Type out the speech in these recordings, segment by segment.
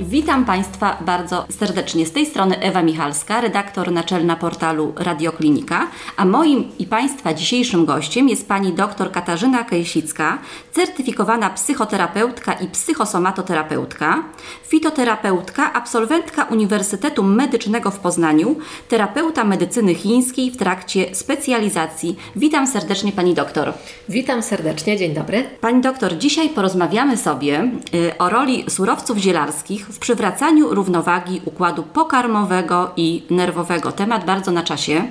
Witam Państwa bardzo serdecznie. Z tej strony Ewa Michalska, redaktor naczelna portalu Radioklinika, a moim i Państwa dzisiejszym gościem jest pani dr Katarzyna Kejsicka, certyfikowana psychoterapeutka i psychosomatoterapeutka, fitoterapeutka, absolwentka Uniwersytetu Medycznego w Poznaniu, terapeuta medycyny chińskiej w trakcie specjalizacji. Witam serdecznie pani doktor. Witam serdecznie, dzień dobry. Pani doktor, dzisiaj porozmawiamy sobie y, o roli surowców zielarskich w przywracaniu równowagi układu pokarmowego i nerwowego. Temat bardzo na czasie.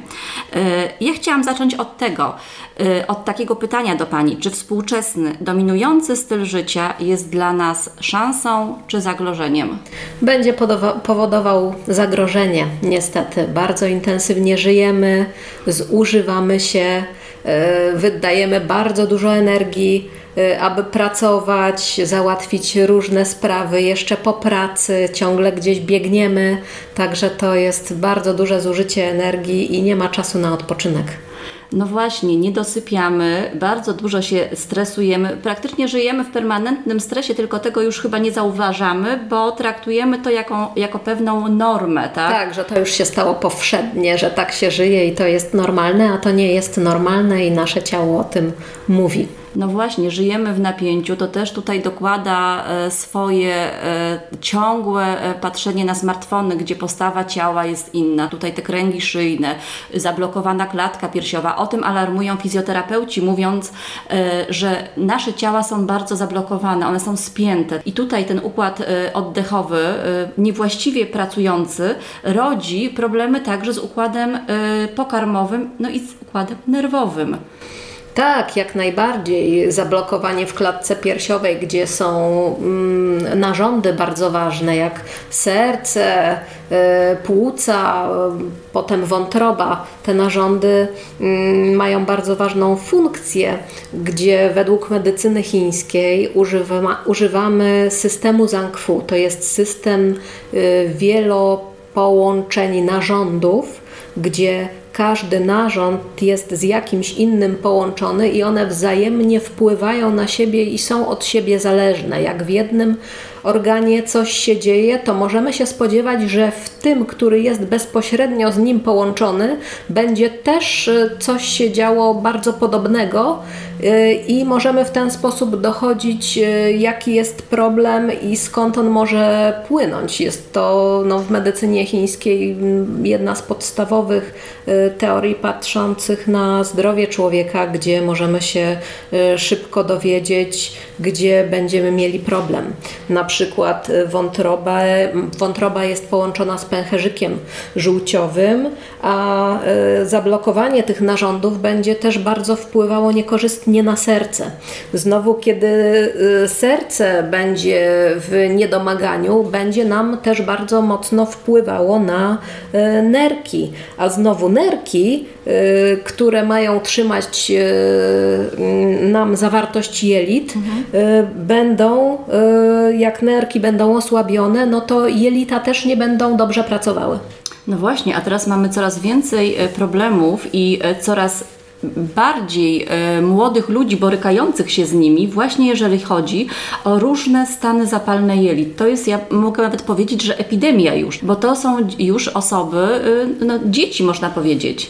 E, ja chciałam zacząć od tego, e, od takiego pytania do Pani. Czy współczesny, dominujący styl życia jest dla nas szansą czy zagrożeniem? Będzie powodował zagrożenie, niestety. Bardzo intensywnie żyjemy, zużywamy się, wydajemy bardzo dużo energii Y, aby pracować, załatwić różne sprawy jeszcze po pracy, ciągle gdzieś biegniemy, także to jest bardzo duże zużycie energii i nie ma czasu na odpoczynek. No właśnie, nie dosypiamy, bardzo dużo się stresujemy, praktycznie żyjemy w permanentnym stresie, tylko tego już chyba nie zauważamy, bo traktujemy to jako, jako pewną normę, tak? Tak, że to już się stało powszednie, że tak się żyje i to jest normalne, a to nie jest normalne i nasze ciało o tym mówi. No właśnie, żyjemy w napięciu, to też tutaj dokłada e, swoje e, ciągłe e, patrzenie na smartfony, gdzie postawa ciała jest inna. Tutaj te kręgi szyjne, zablokowana klatka piersiowa. O tym alarmują fizjoterapeuci, mówiąc, że nasze ciała są bardzo zablokowane, one są spięte. I tutaj ten układ oddechowy, niewłaściwie pracujący, rodzi problemy także z układem pokarmowym, no i z układem nerwowym. Tak, jak najbardziej. Zablokowanie w klatce piersiowej, gdzie są mm, narządy bardzo ważne, jak serce, y, płuca, y, potem wątroba. Te narządy y, mają bardzo ważną funkcję, gdzie według medycyny chińskiej używa, używamy systemu Zangfu. To jest system y, wielopołączeń narządów, gdzie każdy narząd jest z jakimś innym połączony i one wzajemnie wpływają na siebie i są od siebie zależne. Jak w jednym organie coś się dzieje, to możemy się spodziewać, że w tym, który jest bezpośrednio z nim połączony, będzie też e, coś się działo bardzo podobnego e, i możemy w ten sposób dochodzić, e, jaki jest problem i skąd on może płynąć. Jest to no, w medycynie chińskiej jedna z podstawowych teorii patrzących na zdrowie człowieka, gdzie możemy się szybko dowiedzieć, gdzie będziemy mieli problem. Na przykład wątroba, wątroba jest połączona z pęcherzykiem żółciowym, a e, zablokowanie tych narządów będzie też bardzo wpływało niekorzystnie na serce. Znowu, kiedy e, serce będzie w niedomaganiu, będzie nam też bardzo mocno wpływało na nerki, a znowu nerki, które mają trzymać nam zawartość jelit, mhm. będą, jak nerki będą osłabione, no to jelita też nie będą dobrze pracowały. No właśnie, a teraz mamy coraz więcej e, problemów i e, coraz bardziej e, młodych ludzi borykających się z nimi, właśnie jeżeli chodzi o różne stany zapalne jelit. To jest, ja mogę nawet powiedzieć, że epidemia już, bo to są już osoby, no, dzieci można powiedzieć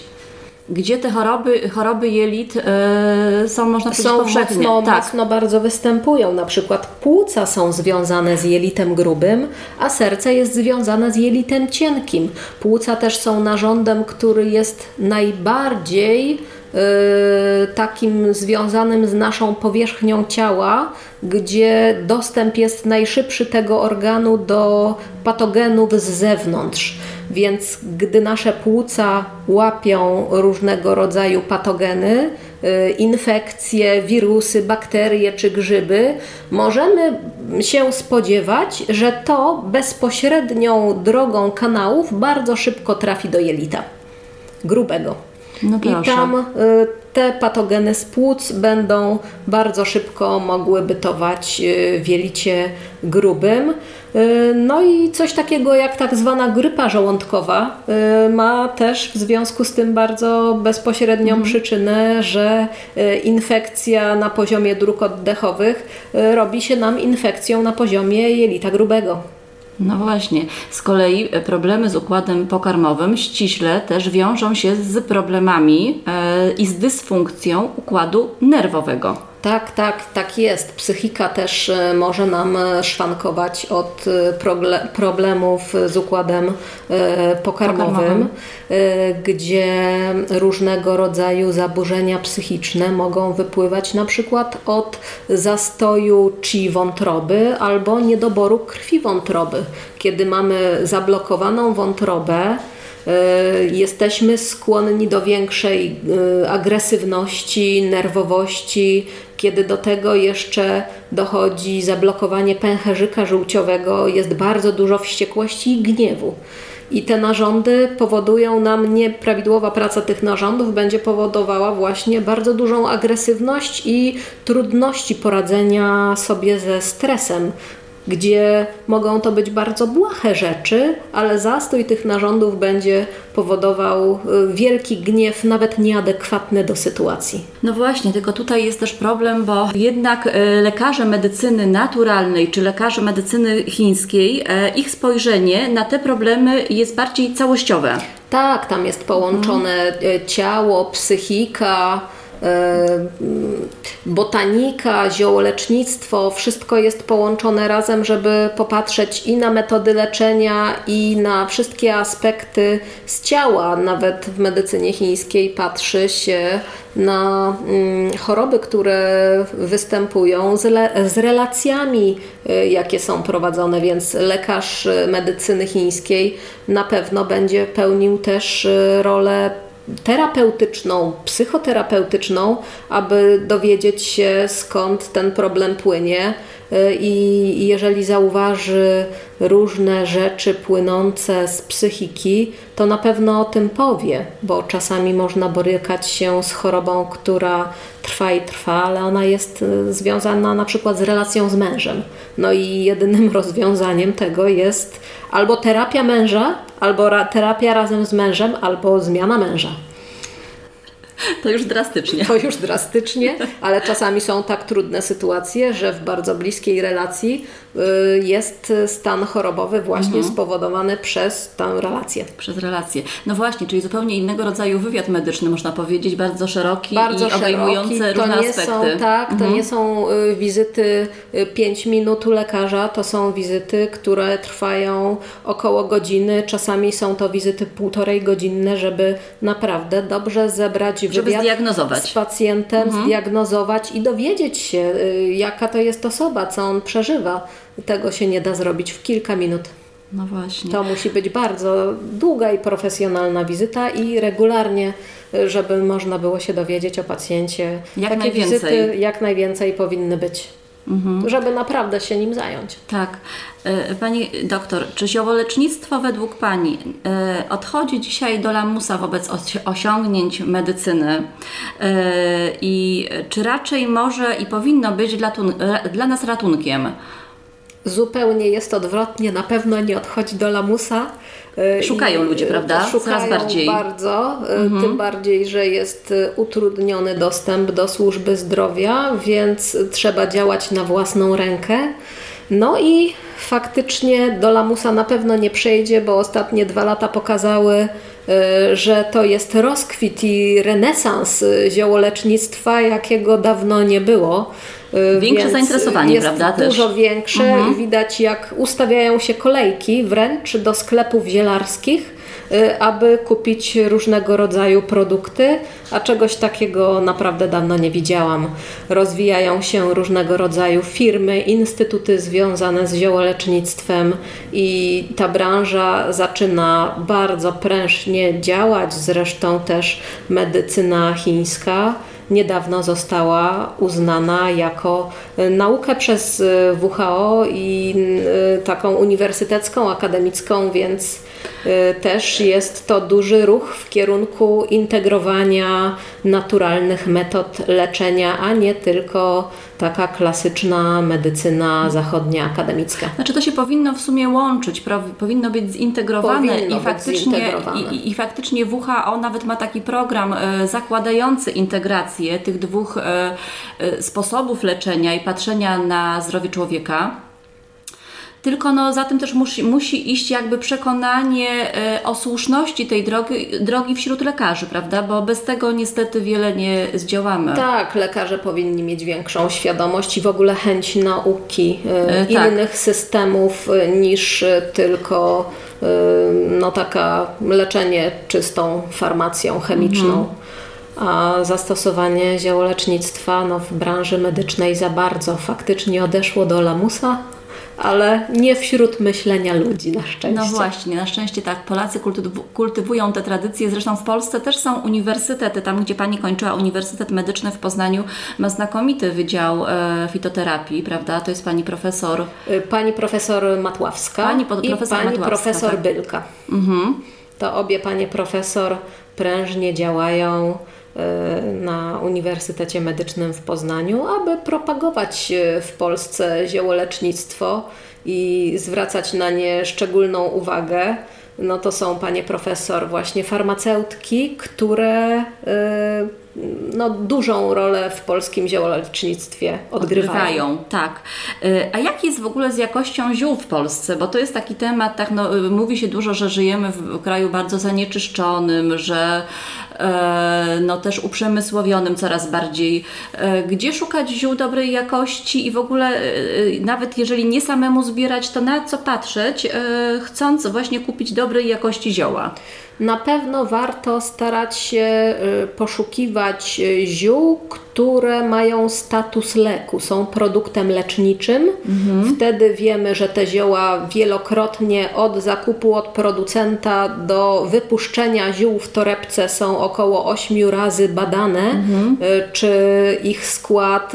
gdzie te choroby, choroby jelit yy, są, można powiedzieć, są powszechnie. Mocno, tak. mocno bardzo występują. Na przykład płuca są związane z jelitem grubym, a serce jest związane z jelitem cienkim. Płuca też są narządem, który jest najbardziej takim związanym z naszą powierzchnią ciała, gdzie dostęp jest najszybszy tego organu do patogenów z zewnątrz. Więc gdy nasze płuca łapią różnego rodzaju patogeny, y, infekcje, wirusy, bakterie czy grzyby, możemy się spodziewać, że to bezpośrednią drogą kanałów bardzo szybko trafi do jelita grubego. No I tam y, te patogeny z płuc będą bardzo szybko mogły bytować y, w jelicie grubym. Y, No i coś takiego jak tak zwana grypa żołądkowa ma też w związku z tym bardzo bezpośrednią przyczynę, że infekcja na poziomie dróg oddechowych robi się nam infekcją na poziomie jelita grubego. No właśnie. Z kolei e, problemy z układem pokarmowym ściśle też wiążą się z problemami e, i z dysfunkcją układu nerwowego. Tak, tak, tak jest. Psychika też e, może nam e, szwankować od e, problemów z układem pokarmowym, Pokarmowym. gdzie różnego rodzaju zaburzenia psychiczne mogą wypływać na przykład od zastoju czy wątroby albo niedoboru krwi wątroby. Kiedy mamy zablokowaną wątrobę, Jesteśmy skłonni do większej y, agresywności, nerwowości, kiedy do tego jeszcze dochodzi zablokowanie pęcherzyka żółciowego, jest bardzo dużo wściekłości i gniewu. I te narządy powodują nam, nieprawidłowa praca tych narządów będzie powodowała właśnie bardzo dużą agresywność i trudności poradzenia sobie ze stresem gdzie mogą to być bardzo błahe rzeczy, ale zastój tych narządów będzie powodował y, wielki gniew, nawet nieadekwatny do sytuacji. No właśnie, tylko tutaj jest też problem, bo jednak e, lekarze medycyny naturalnej czy lekarze medycyny chińskiej, e, ich spojrzenie na te problemy jest bardziej całościowe. Tak, tam jest połączone e, ciało, psychika, botanika, ziołolecznictwo, wszystko jest połączone razem, żeby popatrzeć i na metody leczenia, i na wszystkie aspekty z ciała. Nawet w medycynie chińskiej patrzy się na mm, choroby, które występują z, relacjami, y, jakie są prowadzone, więc lekarz medycyny chińskiej na pewno będzie pełnił też y, rolę terapeutyczną, psychoterapeutyczną, aby dowiedzieć się skąd ten problem płynie i jeżeli zauważy różne rzeczy płynące z psychiki, to na pewno o tym powie, bo czasami można borykać się z chorobą, która trwa i trwa, ale ona jest y, związana na przykład z relacją z mężem. No i jedynym rozwiązaniem tego jest albo terapia męża, albo ra- terapia razem z mężem, albo zmiana męża. To już drastycznie. To już drastycznie, ale czasami są tak trudne sytuacje, że w bardzo bliskiej relacji y, jest stan chorobowy właśnie spowodowany przez tę relację. Przez relacje. No właśnie, czyli zupełnie innego rodzaju wywiad medyczny, można powiedzieć, bardzo szeroki Bardzo i obejmujący szeroki. To różne nie aspekty. są tak, to Mhm. nie są y, wizyty 5 minut u lekarza, to są wizyty, które trwają około godziny, czasami są to wizyty półtorej godzinne, żeby naprawdę dobrze zebrać Żeby wywiad zdiagnozować. z pacjentem, Mhm. zdiagnozować i dowiedzieć się, y, jaka to jest osoba, co on przeżywa. Tego się nie da zrobić w kilka minut. No właśnie. To musi być bardzo długa i profesjonalna wizyta i regularnie, y, żeby można było się dowiedzieć o pacjencie. Jak Takie najwięcej. wizyty jak najwięcej powinny być, żeby naprawdę się nim zająć. Tak. E, Pani doktor, czy ziołolecznictwo według Pani e, odchodzi dzisiaj do lamusa wobec osi- osiągnięć medycyny E, i czy raczej może i powinno być dla, dla nas ratunkiem? Zupełnie jest odwrotnie, na pewno nie odchodzi do lamusa. Y, Szukają i, ludzie, y, prawda? Szukają Coraz bardziej. Mhm. bardzo, y, tym bardziej, że jest utrudniony dostęp do służby zdrowia, więc trzeba działać na własną rękę. No i faktycznie do lamusa na pewno nie przejdzie, bo ostatnie dwa lata pokazały, że to jest rozkwit i renesans ziołolecznictwa, jakiego dawno nie było. Y, Większe zainteresowanie, jest prawda, też? Dużo większe. Widać, jak ustawiają się kolejki wręcz do sklepów zielarskich, y, aby kupić różnego rodzaju produkty, a czegoś takiego naprawdę dawno nie widziałam. Rozwijają się różnego rodzaju firmy, instytuty związane z ziołolecznictwem i ta branża zaczyna bardzo prężnie działać, zresztą też medycyna chińska niedawno została uznana jako y, naukę przez y, WHO i y, taką uniwersytecką, akademicką, więc też jest to duży ruch w kierunku integrowania naturalnych metod leczenia, a nie tylko taka klasyczna medycyna zachodnia akademicka. Znaczy to się powinno w sumie łączyć, powinno być zintegrowane powinno i faktycznie, zintegrowane. I, i, faktycznie WHO nawet ma taki program e, zakładający integrację tych dwóch e, e, sposobów leczenia i patrzenia na zdrowie człowieka. Tylko no, za tym też musi, musi iść jakby przekonanie e, o słuszności tej drogi, drogi wśród lekarzy, prawda? Bo bez tego niestety wiele nie zdziałamy. Tak, lekarze powinni mieć większą świadomość i w ogóle chęć nauki e, E, tak. innych systemów niż tylko e, no, taka leczenie czystą farmacją chemiczną. Mhm. A zastosowanie ziołolecznictwa no, w branży medycznej za bardzo faktycznie odeszło do lamusa, ale nie wśród myślenia ludzi na szczęście. No właśnie, na szczęście tak, Polacy kultyw- kultywują te tradycje, zresztą w Polsce też są uniwersytety, tam gdzie Pani kończyła Uniwersytet Medyczny w Poznaniu ma znakomity wydział e, fitoterapii, prawda, to jest Pani profesor, Y, Pani profesor Matławska Pani po- i profesor pani Matławska, profesor tak. Bylka. mhm. To obie panie profesor prężnie działają na Uniwersytecie Medycznym w Poznaniu, aby propagować y, w Polsce ziołolecznictwo i zwracać na nie szczególną uwagę. No to są panie profesor właśnie farmaceutki, które y, no, dużą rolę w polskim ziołolecznictwie odgrywają. Odgrywają, tak. Y, A jak jest w ogóle z jakością ziół w Polsce? Bo to jest taki temat, tak, no, y, mówi się dużo, że żyjemy w kraju bardzo zanieczyszczonym, że no, też uprzemysłowionym coraz bardziej. E, Gdzie szukać ziół dobrej jakości i w ogóle e, e, nawet jeżeli nie samemu zbierać, to na co patrzeć, e, chcąc właśnie kupić dobrej jakości zioła? Na pewno warto starać się y, poszukiwać y, ziół, które mają status leku, są produktem leczniczym. Wtedy wiemy, że te zioła wielokrotnie od zakupu od producenta do wypuszczenia ziół w torebce są około 8 razy badane, y, czy ich skład,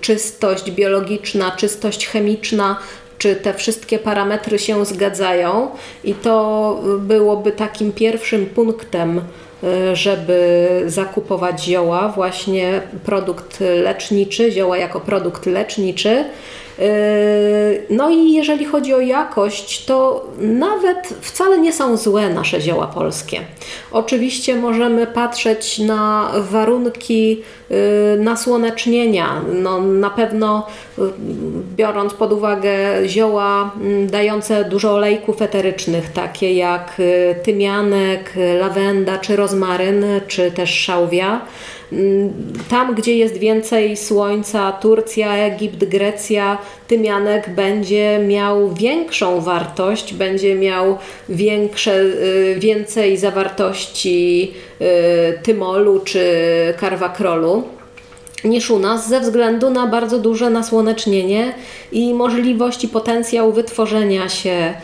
czystość biologiczna, czystość chemiczna czy te wszystkie parametry się zgadzają i to byłoby takim pierwszym punktem, y, żeby zakupować zioła, właśnie produkt leczniczy, zioła jako produkt leczniczy. Y, No i jeżeli chodzi o jakość, to nawet wcale nie są złe nasze zioła polskie. Oczywiście możemy patrzeć na warunki y, nasłonecznienia. No, na pewno y, biorąc pod uwagę zioła mm, dające dużo olejków eterycznych, takie jak tymianek, lawenda czy rozmaryn, czy też szałwia. Mm, Tam, gdzie jest więcej słońca, Turcja, Egipt, Grecja, tymianek będzie miał większą wartość, będzie miał większe, y, więcej zawartości y, tymolu czy karwakrolu niż u nas ze względu na bardzo duże nasłonecznienie i możliwość i potencjał wytworzenia się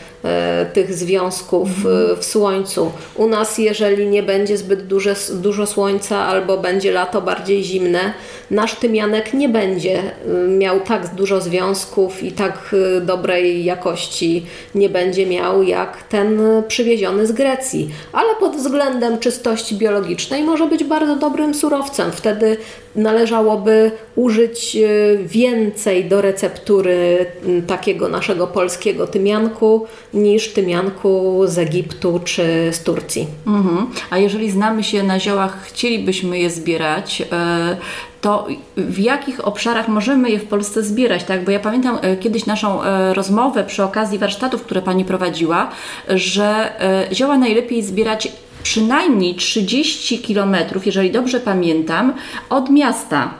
tych związków e, w słońcu. U nas, jeżeli nie będzie zbyt duże, dużo słońca albo będzie lato bardziej zimne, nasz tymianek nie będzie e, miał tak dużo związków i tak e, dobrej jakości nie będzie miał jak ten e, przywieziony z Grecji. Ale pod względem czystości biologicznej może być bardzo dobrym surowcem. Wtedy należałoby użyć więcej do receptury takiego naszego polskiego tymianku niż tymianku z Egiptu czy z Turcji. Mhm. A jeżeli znamy się na ziołach, chcielibyśmy je zbierać, e, to w jakich obszarach możemy je w Polsce zbierać? Tak? Bo ja pamiętam e, kiedyś naszą e, rozmowę przy okazji warsztatów, które Pani prowadziła, że e, zioła najlepiej zbierać przynajmniej 30 km, jeżeli dobrze pamiętam, od miasta.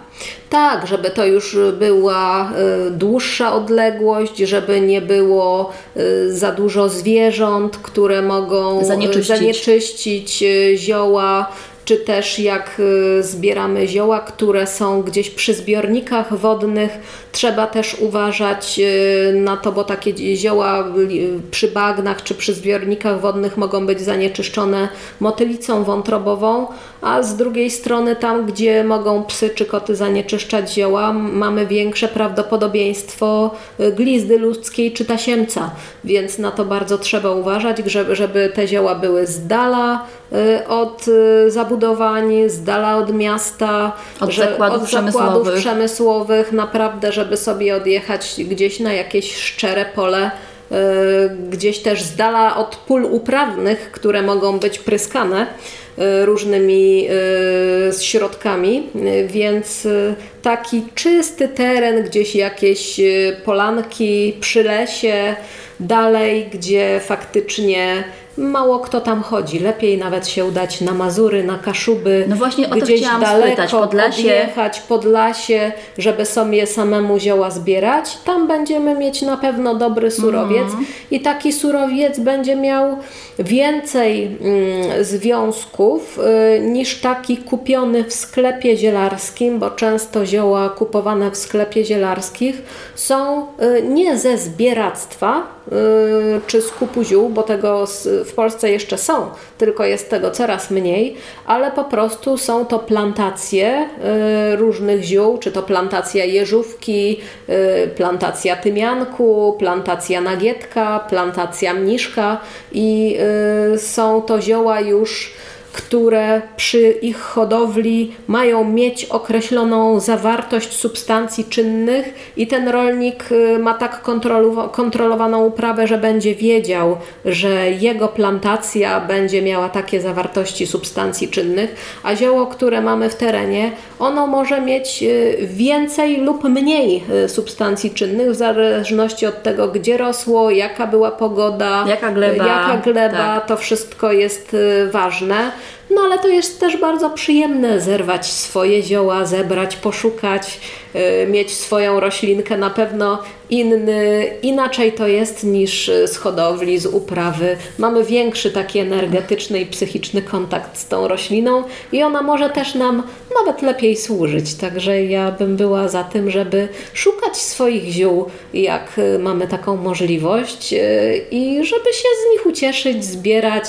Tak, żeby to już była dłuższa odległość, żeby nie było za dużo zwierząt, które mogą Zanieczyścić. zanieczyścić zioła, czy też jak y, zbieramy zioła, które są gdzieś przy zbiornikach wodnych, trzeba też uważać y, na to, bo takie zioła y, przy bagnach czy przy zbiornikach wodnych mogą być zanieczyszczone motylicą wątrobową, a z drugiej strony tam, gdzie mogą psy czy koty zanieczyszczać zioła, mamy większe prawdopodobieństwo glizdy ludzkiej czy tasiemca, więc na to bardzo trzeba uważać, żeby, żeby te zioła były z dala od zabudowań, z dala od miasta, od że, zakładów, od przemysłowych. zakładów przemysłowych, naprawdę, żeby sobie odjechać gdzieś na jakieś szczere pole, y, gdzieś też z dala od pól uprawnych, które mogą być pryskane y, różnymi y, środkami, y, więc y, taki czysty teren, gdzieś jakieś y, polanki przy lesie, dalej, gdzie faktycznie mało kto tam chodzi. Lepiej nawet się udać na Mazury, na Kaszuby. No właśnie o to gdzieś chciałam daleko, spytać, Podlasie. podjechać Podlasie, żeby sobie samemu zioła zbierać. Tam będziemy mieć na pewno dobry surowiec Mhm. i taki surowiec będzie miał więcej mm, związków y, niż taki kupiony w sklepie zielarskim, bo często zioła kupowane w sklepie zielarskich są y, nie ze zbieractwa y, czy skupu ziół, bo tego w Polsce jeszcze są, tylko jest tego coraz mniej, ale po prostu są to plantacje y, różnych ziół, czy to plantacja jeżówki, y, plantacja tymianku, plantacja nagietka, plantacja mniszka i są to zioła już które przy ich hodowli mają mieć określoną zawartość substancji czynnych i ten rolnik y, ma tak kontrolowa- kontrolowaną uprawę, że będzie wiedział, że jego plantacja będzie miała takie zawartości substancji czynnych, a zioło, które mamy w terenie, ono może mieć y, więcej lub mniej y, substancji czynnych w zależności od tego, gdzie rosło, jaka była pogoda, Jaka gleba, jaka gleba tak. to wszystko jest ważne. No ale to jest też bardzo przyjemne zerwać swoje zioła, zebrać, poszukać, y, mieć swoją roślinkę. Na pewno inny, inaczej to jest niż y, z hodowli, z uprawy. Mamy większy taki energetyczny i psychiczny kontakt z tą rośliną i ona może też nam nawet lepiej służyć. Także ja bym była za tym, żeby szukać swoich ziół, jak y, mamy taką możliwość y, i żeby się z nich ucieszyć, zbierać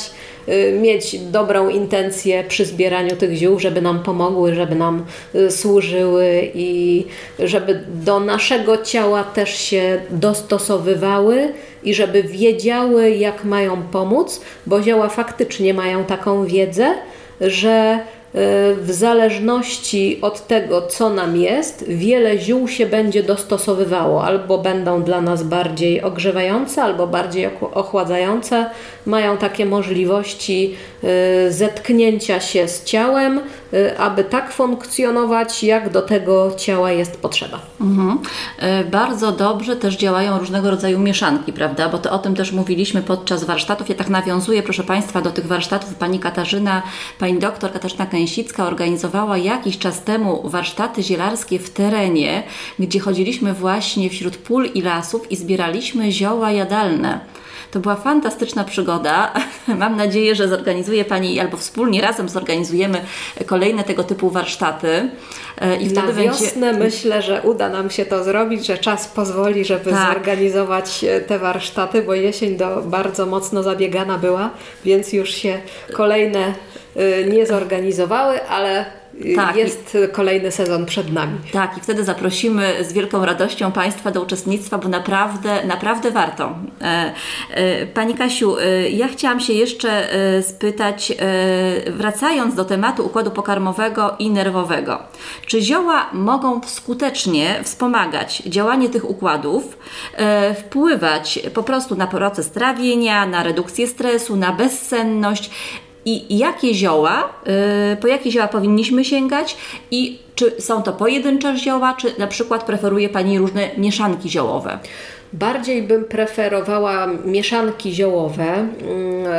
mieć dobrą intencję przy zbieraniu tych ziół, żeby nam pomogły, żeby nam y, służyły i żeby do naszego ciała też się dostosowywały i żeby wiedziały, jak mają pomóc, bo zioła faktycznie mają taką wiedzę, że y, w zależności od tego, co nam jest, wiele ziół się będzie dostosowywało. Albo będą dla nas bardziej ogrzewające, albo bardziej ochł- ochładzające. Mają takie możliwości y, zetknięcia się z ciałem, aby tak funkcjonować, jak do tego ciała jest potrzeba. Mhm. E, Bardzo dobrze też działają różnego rodzaju mieszanki, prawda? Bo to o tym też mówiliśmy podczas warsztatów. Ja tak nawiązuję, proszę Państwa, do tych warsztatów. Pani Katarzyna, pani doktor Katarzyna Kęsicka organizowała jakiś czas temu warsztaty zielarskie w terenie, gdzie chodziliśmy właśnie wśród pól i lasów i zbieraliśmy zioła jadalne. To była fantastyczna przygoda. Mam nadzieję, że zorganizuje Pani albo wspólnie razem zorganizujemy kolejne tego typu warsztaty. E, I Na wtedy będzie. wiosnę myślę, że uda nam się to zrobić, że czas pozwoli, żeby Tak. zorganizować e, te warsztaty, bo jesień do, bardzo mocno zabiegana była, więc już się kolejne y, nie zorganizowały, ale Tak. jest kolejny sezon przed nami. Tak, i wtedy zaprosimy z wielką radością Państwa do uczestnictwa, bo naprawdę, naprawdę warto. E, e, Pani Kasiu, e, ja chciałam się jeszcze spytać, wracając do tematu układu pokarmowego i nerwowego, czy zioła mogą skutecznie wspomagać działanie tych układów, wpływać po prostu na proces trawienia, na redukcję stresu, na bezsenność, i jakie zioła, y, po jakie zioła powinniśmy sięgać i czy Czy są to pojedyncze zioła, czy na przykład preferuje Pani różne mieszanki ziołowe? Bardziej bym preferowała mieszanki ziołowe. Mm,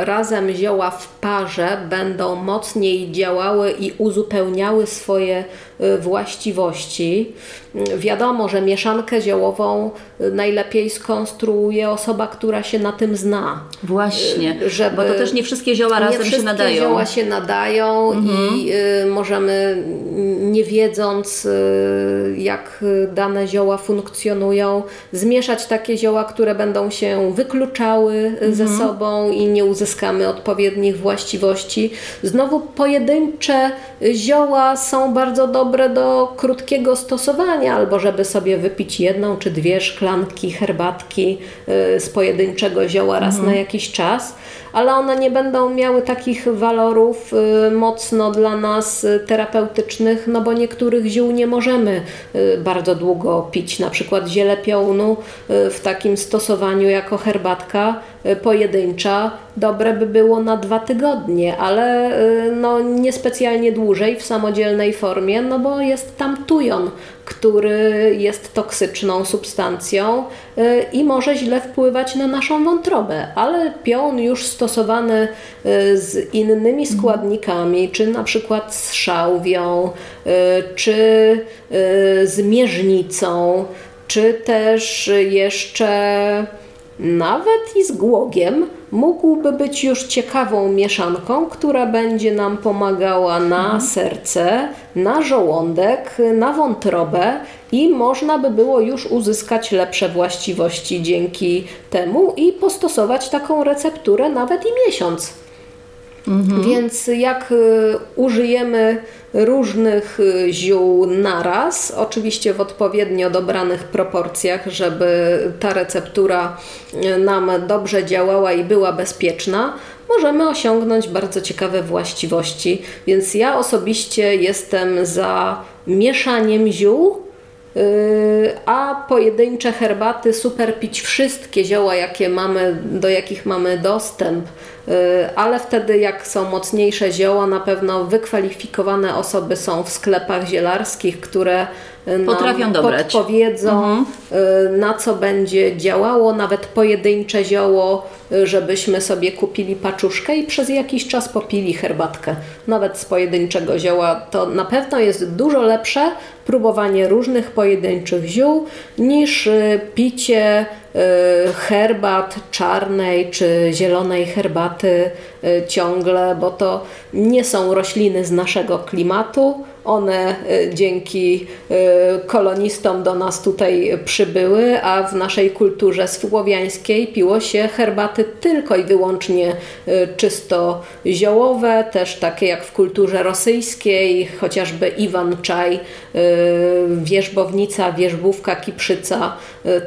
Razem zioła w parze będą mocniej działały i uzupełniały swoje y, właściwości. Mm, Wiadomo, że mieszankę ziołową y, najlepiej skonstruuje osoba, która się na tym zna. Właśnie, żeby- bo to też nie wszystkie zioła nie razem się wszystkie nadają. Mhm. zioła się nadają i y, możemy, mm, nie wiedząc, y, jak y, dane zioła funkcjonują, zmieszać takie zioła, które będą się wykluczały y, ze Mhm. sobą i nie uzyskamy odpowiednich właściwości. Znowu pojedyncze zioła są bardzo dobre do krótkiego stosowania, albo żeby sobie wypić jedną czy dwie szklanki herbatki y, z pojedynczego zioła raz Mhm. na jakiś czas ale one nie będą miały takich walorów y, mocno dla nas y, terapeutycznych, no bo niektórych ziół nie możemy y, bardzo długo pić. Na przykład ziele piołunu w takim stosowaniu jako herbatka pojedyncza dobre by było na dwa tygodnie, ale y, no niespecjalnie dłużej w samodzielnej formie, no bo jest tam tujon, który jest toksyczną substancją y, i może źle wpływać na naszą wątrobę, ale pion już stosowany y, z innymi składnikami, czy na przykład z szałwią, y, czy y, z mierznicą, czy też jeszcze nawet i z głogiem mógłby być już ciekawą mieszanką, która będzie nam pomagała na serce, na żołądek, na wątrobę i można by było już uzyskać lepsze właściwości dzięki temu i postosować taką recepturę nawet i miesiąc. Więc jak y, użyjemy różnych y, ziół naraz, oczywiście w odpowiednio dobranych proporcjach, żeby ta receptura y, nam dobrze działała i była bezpieczna, możemy osiągnąć bardzo ciekawe właściwości. Więc ja osobiście jestem za mieszaniem ziół. A pojedyncze herbaty super pić wszystkie zioła, jakie mamy, do jakich mamy dostęp, ale wtedy jak są mocniejsze zioła, na pewno wykwalifikowane osoby są w sklepach zielarskich, które nam Potrafią dobrać. podpowiedzą, yy, na co będzie działało, nawet pojedyncze zioło, żebyśmy sobie kupili paczuszkę i przez jakiś czas popili herbatkę. Nawet z pojedynczego zioła to na pewno jest dużo lepsze próbowanie różnych pojedynczych ziół niż y, picie y, herbat czarnej czy zielonej herbaty y, ciągle, bo to nie są rośliny z naszego klimatu. One y, dzięki y, kolonistom do nas tutaj przybyły, a w naszej kulturze słowiańskiej piło się herbaty tylko i wyłącznie y, czysto ziołowe, też takie jak w kulturze rosyjskiej, chociażby Iwan Czaj, wierzbownica, wierzbówka, kiprzyca,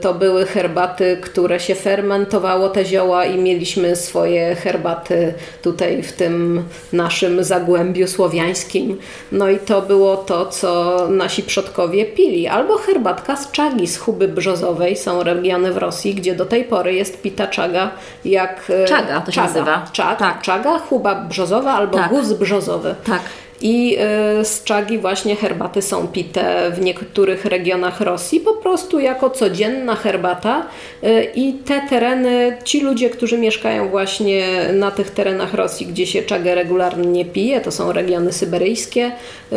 to były herbaty, które się fermentowało te zioła i mieliśmy swoje herbaty tutaj w tym naszym zagłębiu słowiańskim. No i to było to, co nasi przodkowie pili. Albo herbatka z czagi, z huby brzozowej. Są regiony w Rosji, gdzie do tej pory jest pita czaga jak... e, Czaga to się nazywa. Czag, Tak. Czaga, huba brzozowa albo Tak. guz brzozowy. Tak. I y, z czagi właśnie herbaty są pite w niektórych regionach Rosji po prostu jako codzienna herbata. Y, i te tereny, ci ludzie, którzy mieszkają właśnie na tych terenach Rosji, gdzie się czagę regularnie pije, to są regiony syberyjskie, y,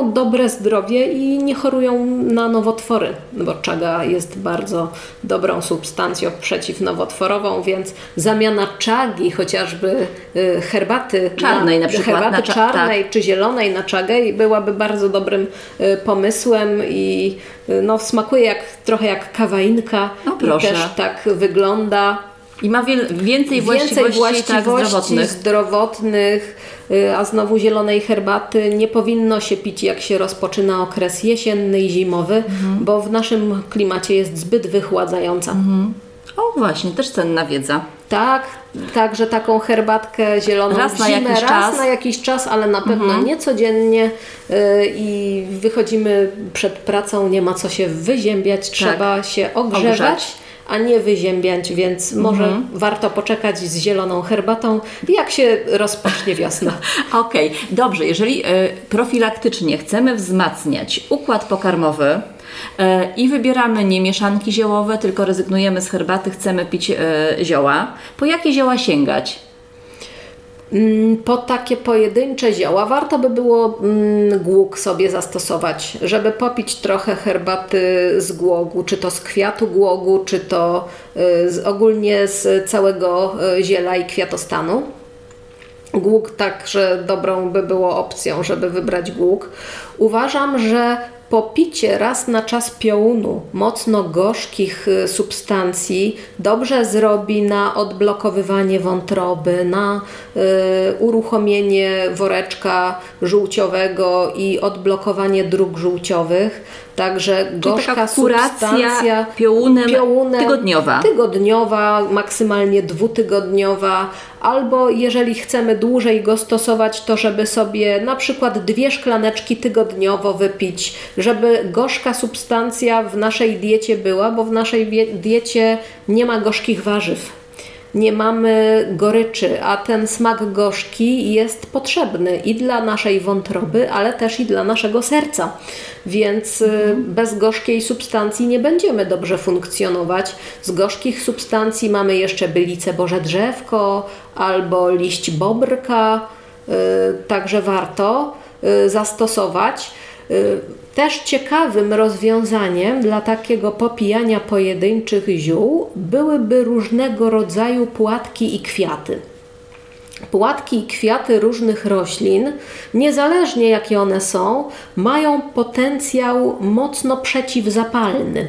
mają dobre zdrowie i nie chorują na nowotwory, bo czaga jest bardzo dobrą substancją przeciwnowotworową, więc zamiana czagi, chociażby y, herbaty Czarnej na przykład, herbaty na cza- czarnej czy zielonej na czagę byłaby bardzo dobrym y, pomysłem i y, no, smakuje jak, trochę jak kawainka No proszę. i też tak wygląda. I ma wiel- więcej właściwości, Więcej właściwości tak, zdrowotnych. zdrowotnych, a znowu zielonej herbaty nie powinno się pić jak się rozpoczyna okres jesienny i zimowy, Mhm. bo w naszym klimacie jest zbyt wychładzająca. O właśnie, też cenna wiedza. Tak, także taką herbatkę zieloną Raz na zimę, jakiś raz czas. Mhm. na jakiś czas, ale na pewno nie codziennie y, i wychodzimy przed pracą, nie ma co się wyziębiać, trzeba się ogrzewać, Tak. Ogrzać. A nie wyziębiać, więc może Mhm. warto poczekać z zieloną herbatą, jak się rozpocznie wiosna. Okej, dobrze. Jeżeli e, profilaktycznie chcemy wzmacniać układ pokarmowy e, i wybieramy nie mieszanki ziołowe, tylko rezygnujemy z herbaty, chcemy pić e, zioła, po jakie zioła sięgać? Mm, Po takie pojedyncze zioła warto by było mm, głóg sobie zastosować, żeby popić trochę herbaty z głogu, czy to z kwiatu głogu, czy to y, z, ogólnie z całego y, ziela i kwiatostanu. Głóg także dobrą by było opcją, żeby wybrać głóg. Uważam, że popicie raz na czas piołunu mocno gorzkich y, substancji dobrze zrobi na odblokowywanie wątroby, na y, uruchomienie woreczka żółciowego i odblokowanie dróg żółciowych. Także gorzka taka kuracja substancja piołunem, piołunem tygodniowa. tygodniowa, maksymalnie dwutygodniowa, albo jeżeli chcemy dłużej go stosować, to żeby sobie na przykład dwie szklaneczki tygodniowo wypić, żeby gorzka substancja w naszej diecie była, bo w naszej diecie nie ma gorzkich warzyw. Nie mamy goryczy, a ten smak gorzki jest potrzebny i dla naszej wątroby, ale też i dla naszego serca. Więc y, bez gorzkiej substancji nie będziemy dobrze funkcjonować. Z gorzkich substancji mamy jeszcze bylice Boże Drzewko albo liść bobrka, y, także warto y, zastosować. Y, Też ciekawym rozwiązaniem dla takiego popijania pojedynczych ziół byłyby różnego rodzaju płatki i kwiaty. Płatki i kwiaty różnych roślin, niezależnie jakie one są, mają potencjał mocno przeciwzapalny.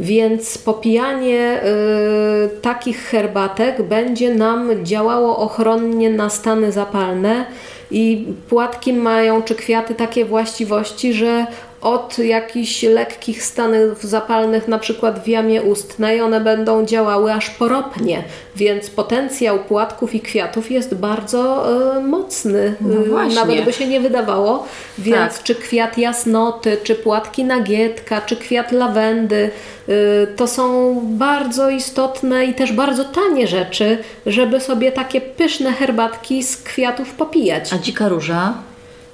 Więc popijanie y, takich herbatek będzie nam działało ochronnie na stany zapalne i płatki mają czy kwiaty takie właściwości, że od jakichś lekkich stanów zapalnych, na przykład w jamie ustnej, one będą działały aż poropnie, więc potencjał płatków i kwiatów jest bardzo e, mocny. No E, właśnie. Nawet by się nie wydawało, więc Tak. czy kwiat jasnoty, czy płatki nagietka, czy kwiat lawendy, y, to są bardzo istotne i też bardzo tanie rzeczy, żeby sobie takie pyszne herbatki z kwiatów popijać. A dzika róża?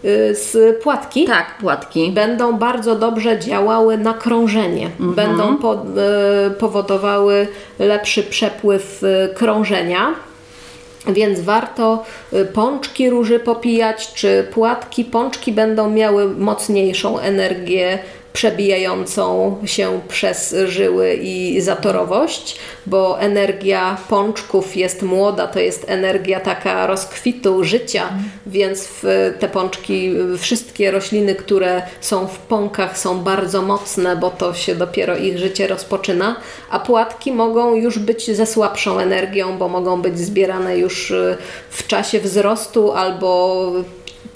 Y, Z płatki Tak, płatki. będą bardzo dobrze działały na krążenie. Będą po, y, powodowały lepszy przepływ y, krążenia. Więc warto pączki róży popijać, czy płatki. Pączki będą miały mocniejszą energię przebijającą się przez żyły i zatorowość, bo energia pączków jest młoda, to jest energia taka rozkwitu życia, więc te pączki, wszystkie rośliny, które są w pąkach są bardzo mocne, bo to się dopiero ich życie rozpoczyna, a płatki mogą już być ze słabszą energią, bo mogą być zbierane już y, w czasie wzrostu albo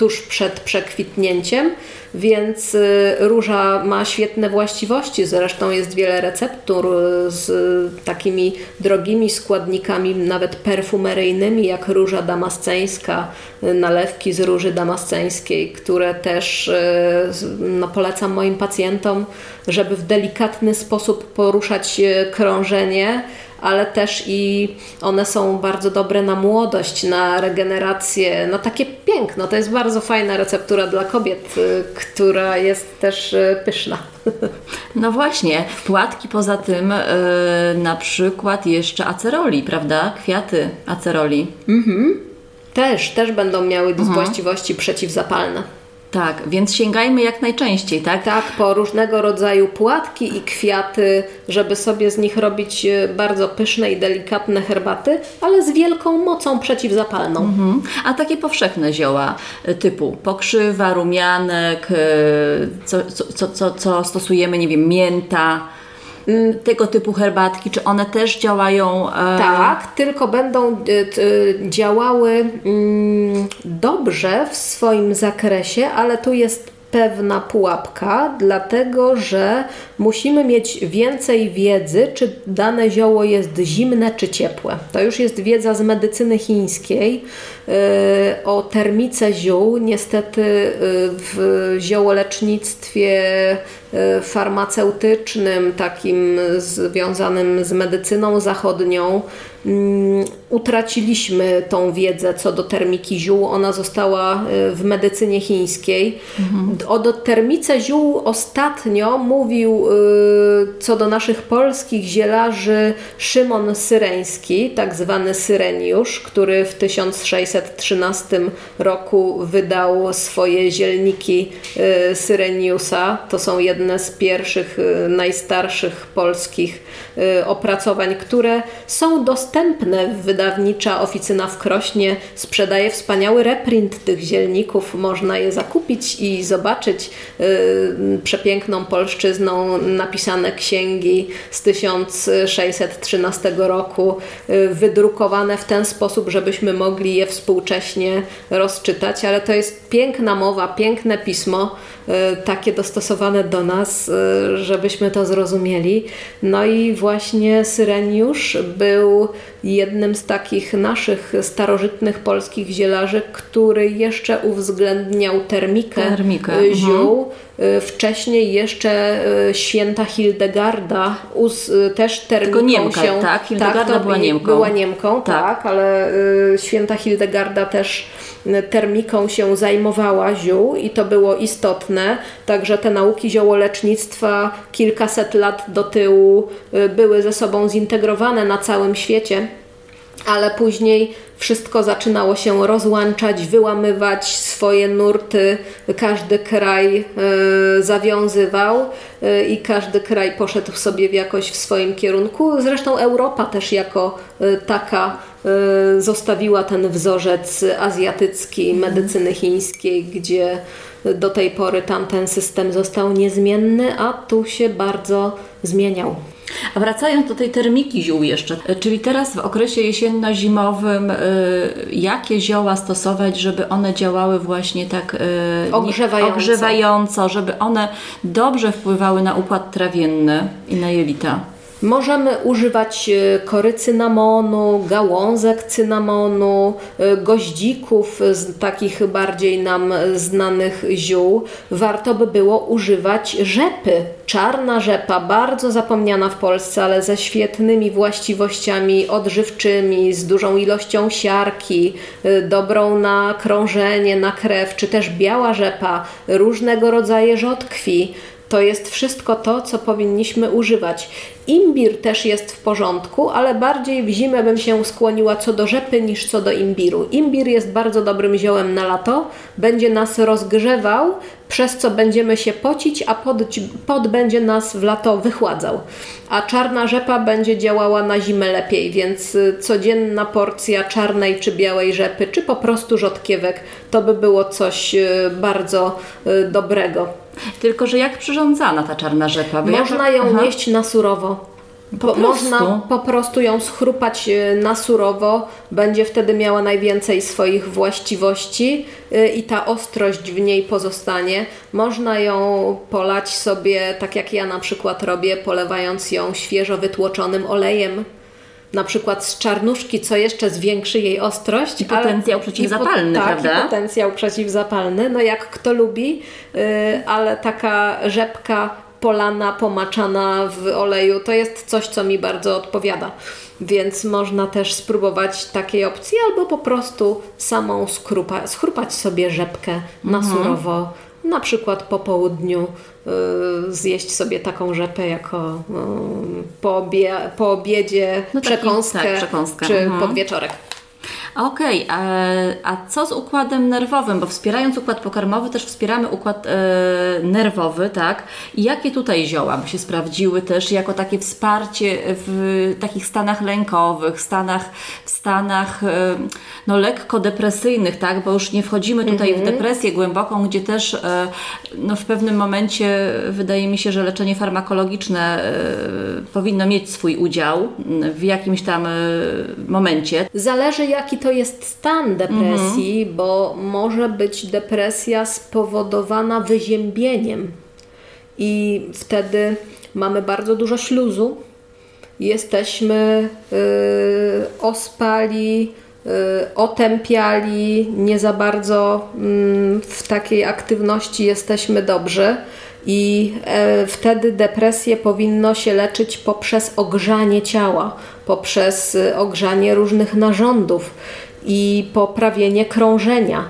tuż przed przekwitnięciem, więc y, róża ma świetne właściwości. Zresztą jest wiele receptur y, z takimi drogimi składnikami, nawet perfumeryjnymi, jak róża damasceńska, y, nalewki z róży damasceńskiej, które też no, polecam moim pacjentom, żeby w delikatny sposób poruszać krążenie ale też i one są bardzo dobre na młodość, na regenerację, na takie piękno. To jest bardzo fajna receptura dla kobiet, y, która jest też y, pyszna. No właśnie, płatki poza tym e, na przykład jeszcze aceroli, prawda? Kwiaty aceroli. Też, też będą miały właściwości przeciwzapalne. Tak, więc sięgajmy jak najczęściej, tak? Tak, po różnego rodzaju płatki i kwiaty, żeby sobie z nich robić y, bardzo pyszne i delikatne herbaty, ale z wielką mocą przeciwzapalną. Mhm. A takie powszechne zioła e, typu pokrzywa, rumianek, e, co, co, co, co, stosujemy, nie wiem, mięta, tego typu herbatki, czy one też działają? e, Tak, tylko będą t- y, działały mm, dobrze w swoim zakresie, ale tu jest pewna pułapka, dlatego że musimy mieć więcej wiedzy, czy dane zioło jest zimne czy ciepłe. To już jest wiedza z medycyny chińskiej, o termice ziół. Niestety w ziołolecznictwie farmaceutycznym, takim związanym z medycyną zachodnią, Mm, utraciliśmy tą wiedzę co do termiki ziół. Ona została y, w medycynie chińskiej. Mhm. O termice ziół ostatnio mówił y, co do naszych polskich zielarzy Szymon Syreński, tak zwany Syreniusz, który w 1613 roku wydał swoje zielniki y, Syreniusa. To są jedne z pierwszych, najstarszych polskich opracowań, które są dostępne. Wydawnicza oficyna w Krośnie sprzedaje wspaniały reprint tych zielników. Można je zakupić i zobaczyć przepiękną polszczyzną napisane księgi z 1613 roku, wydrukowane w ten sposób, żebyśmy mogli je współcześnie rozczytać, ale to jest piękna mowa, piękne pismo, takie dostosowane do nas, yy, żebyśmy to zrozumieli. No i właśnie Syreniusz był jednym z takich naszych starożytnych polskich zielarzy, który jeszcze uwzględniał termikę, termikę. Y, ziół. Mhm. Wcześniej jeszcze y, święta Hildegarda uz, też termiką Niemka, się... Tak, Hildegarda tak, była Niemką. Była Niemką, tak, tak ale święta Hildegarda też termiką się zajmowała ziół i to było istotne, także te nauki ziołolecznictwa kilkaset lat do tyłu y, były ze sobą zintegrowane na całym świecie, ale później wszystko zaczynało się rozłączać, wyłamywać swoje nurty, każdy kraj y, zawiązywał y, i każdy kraj poszedł sobie w jakoś w swoim kierunku. Zresztą Europa też jako taka Y, zostawiła ten wzorzec azjatycki medycyny chińskiej, gdzie do tej pory tamten system został niezmienny, a tu się bardzo zmieniał. A wracając do tej termiki ziół jeszcze, czyli teraz w okresie jesienno-zimowym, y, jakie zioła stosować, żeby one działały właśnie tak y, ogrzewająco. ogrzewająco, żeby one dobrze wpływały na układ trawienny i na jelita? Możemy używać e, kory cynamonu, gałązek cynamonu, e, goździków z takich bardziej nam znanych ziół. Warto by było używać rzepy. Czarna rzepa, bardzo zapomniana w Polsce, ale ze świetnymi właściwościami odżywczymi, z dużą ilością siarki, e, dobrą na krążenie, na krew, czy też biała rzepa, różnego rodzaju rzodkwi. To jest wszystko to, co powinniśmy używać. Imbir też jest w porządku, ale bardziej w zimę bym się skłoniła co do rzepy niż co do imbiru. Imbir jest bardzo dobrym ziołem na lato, będzie nas rozgrzewał, przez co będziemy się pocić, a pot będzie nas w lato wychładzał. A czarna rzepa będzie działała na zimę lepiej, więc y, codzienna porcja czarnej czy białej rzepy, czy po prostu rzodkiewek, to by było coś y, bardzo y, dobrego. Tylko, że jak przyrządzana ta czarna rzepa? Bo Można ja... ją Aha. jeść na surowo. Po, można po prostu ją schrupać e, na surowo, będzie wtedy miała najwięcej swoich właściwości e, i ta ostrość w niej pozostanie. Można ją polać sobie, tak jak ja na przykład robię, polewając ją świeżo wytłoczonym olejem na przykład z czarnuszki, co jeszcze zwiększy jej ostrość. I potencjał ale, przeciwzapalny, i po, prawda? Tak, potencjał przeciwzapalny, no jak kto lubi, yy, ale taka rzepka polana, pomaczana w oleju, to jest coś, co mi bardzo odpowiada. Więc można też spróbować takiej opcji, albo po prostu samą skrupa, schrupać sobie rzepkę na mhm. surowo, na przykład po południu y, zjeść sobie taką rzepę jako y, po, obie, po obiedzie no taki, przekąskę, tak, przekąskę, czy mhm. podwieczorek. Okej, okay, a, a, co z układem nerwowym? Bo wspierając układ pokarmowy też wspieramy układ e, nerwowy, tak? I jakie tutaj zioła by się sprawdziły też jako takie wsparcie w takich stanach lękowych, stanach, w stanach e, no, lekko depresyjnych, tak? Bo już nie wchodzimy tutaj mhm. w depresję głęboką, gdzie też e, no, w pewnym momencie wydaje mi się, że leczenie farmakologiczne e, powinno mieć swój udział w jakimś tam e, momencie. Zależy jaki to jest stan depresji, mhm. bo może być depresja spowodowana wyziębieniem i wtedy mamy bardzo dużo śluzu, jesteśmy yy, ospali, otępiali, nie za bardzo mm, w takiej aktywności jesteśmy dobrzy. I e, wtedy depresję powinno się leczyć poprzez ogrzanie ciała, poprzez ogrzanie różnych narządów i poprawienie krążenia.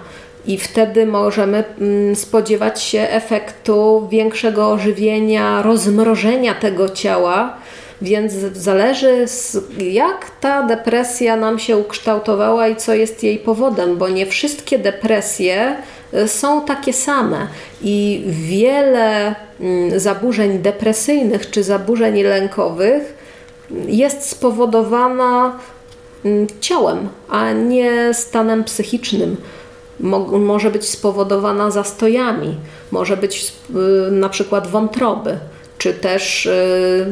I wtedy możemy mm, spodziewać się efektu większego ożywienia, rozmrożenia tego ciała. Więc zależy, jak ta depresja nam się ukształtowała i co jest jej powodem, bo nie wszystkie depresje y, są takie same. I wiele mm, zaburzeń depresyjnych czy zaburzeń lękowych jest spowodowana mm, ciałem, a nie stanem psychicznym. Może być spowodowana zastojami, może być y, na przykład wątroby, czy też y,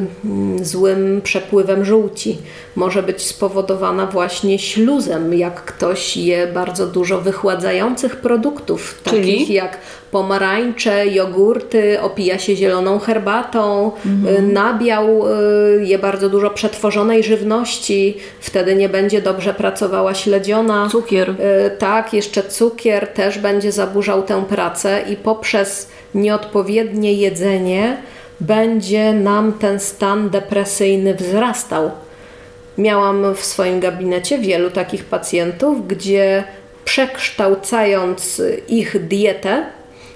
złym przepływem żółci. Może być spowodowana właśnie śluzem, jak ktoś je bardzo dużo wychładzających produktów, Czyli? takich jak pomarańcze, jogurty, opija się zieloną herbatą, mhm. nabiał y, je bardzo dużo przetworzonej żywności, wtedy nie będzie dobrze pracowała śledziona. Cukier. Y, tak, jeszcze cukier też będzie zaburzał tę pracę i poprzez nieodpowiednie jedzenie będzie nam ten stan depresyjny wzrastał. Miałam w swoim gabinecie wielu takich pacjentów, gdzie przekształcając ich dietę,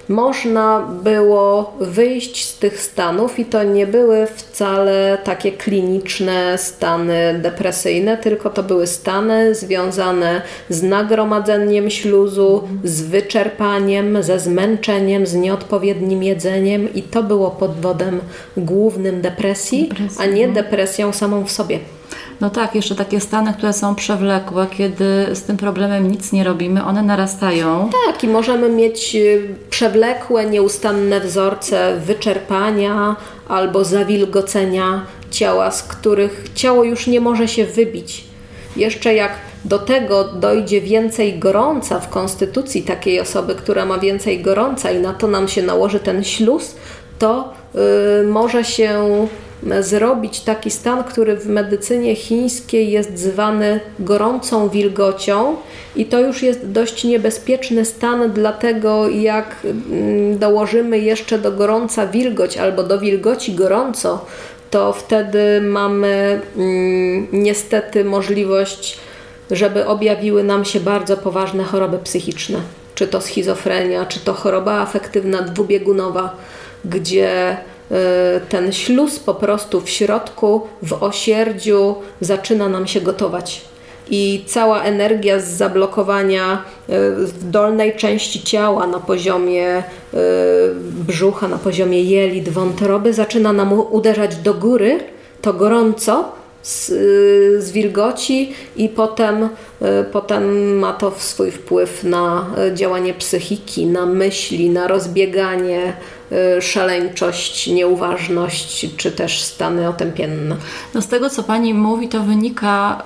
można było wyjść z tych stanów i to nie były wcale takie kliniczne stany depresyjne, tylko to były stany związane z nagromadzeniem śluzu, z wyczerpaniem, ze zmęczeniem, z nieodpowiednim jedzeniem i to było podwodem głównym depresji, depresji a nie no. depresją samą w sobie. No tak, jeszcze takie stany, które są przewlekłe, kiedy z tym problemem nic nie robimy, one narastają. Tak, i możemy mieć y, przewlekłe, nieustanne wzorce wyczerpania albo zawilgocenia ciała, z których ciało już nie może się wybić. Jeszcze jak do tego dojdzie więcej gorąca w konstytucji takiej osoby, która ma więcej gorąca i na to nam się nałoży ten śluz, to yy, może się zrobić taki stan, który w medycynie chińskiej jest zwany gorącą wilgocią i to już jest dość niebezpieczny stan, dlatego jak mm, dołożymy jeszcze do gorąca wilgoć albo do wilgoci gorąco, to wtedy mamy mm, niestety możliwość, żeby objawiły nam się bardzo poważne choroby psychiczne. Czy to schizofrenia, czy to choroba afektywna dwubiegunowa, gdzie ten śluz po prostu w środku, w osierdziu zaczyna nam się gotować. I cała energia z zablokowania y, w dolnej części ciała na poziomie y, brzucha, na poziomie jelit, wątroby zaczyna nam uderzać do góry, to gorąco, z, z wilgoci i potem, potem ma to swój wpływ na działanie psychiki, na myśli, na rozbieganie Y, szaleńczość, nieuważność, czy też stany otępienne. No z tego, co Pani mówi, to wynika,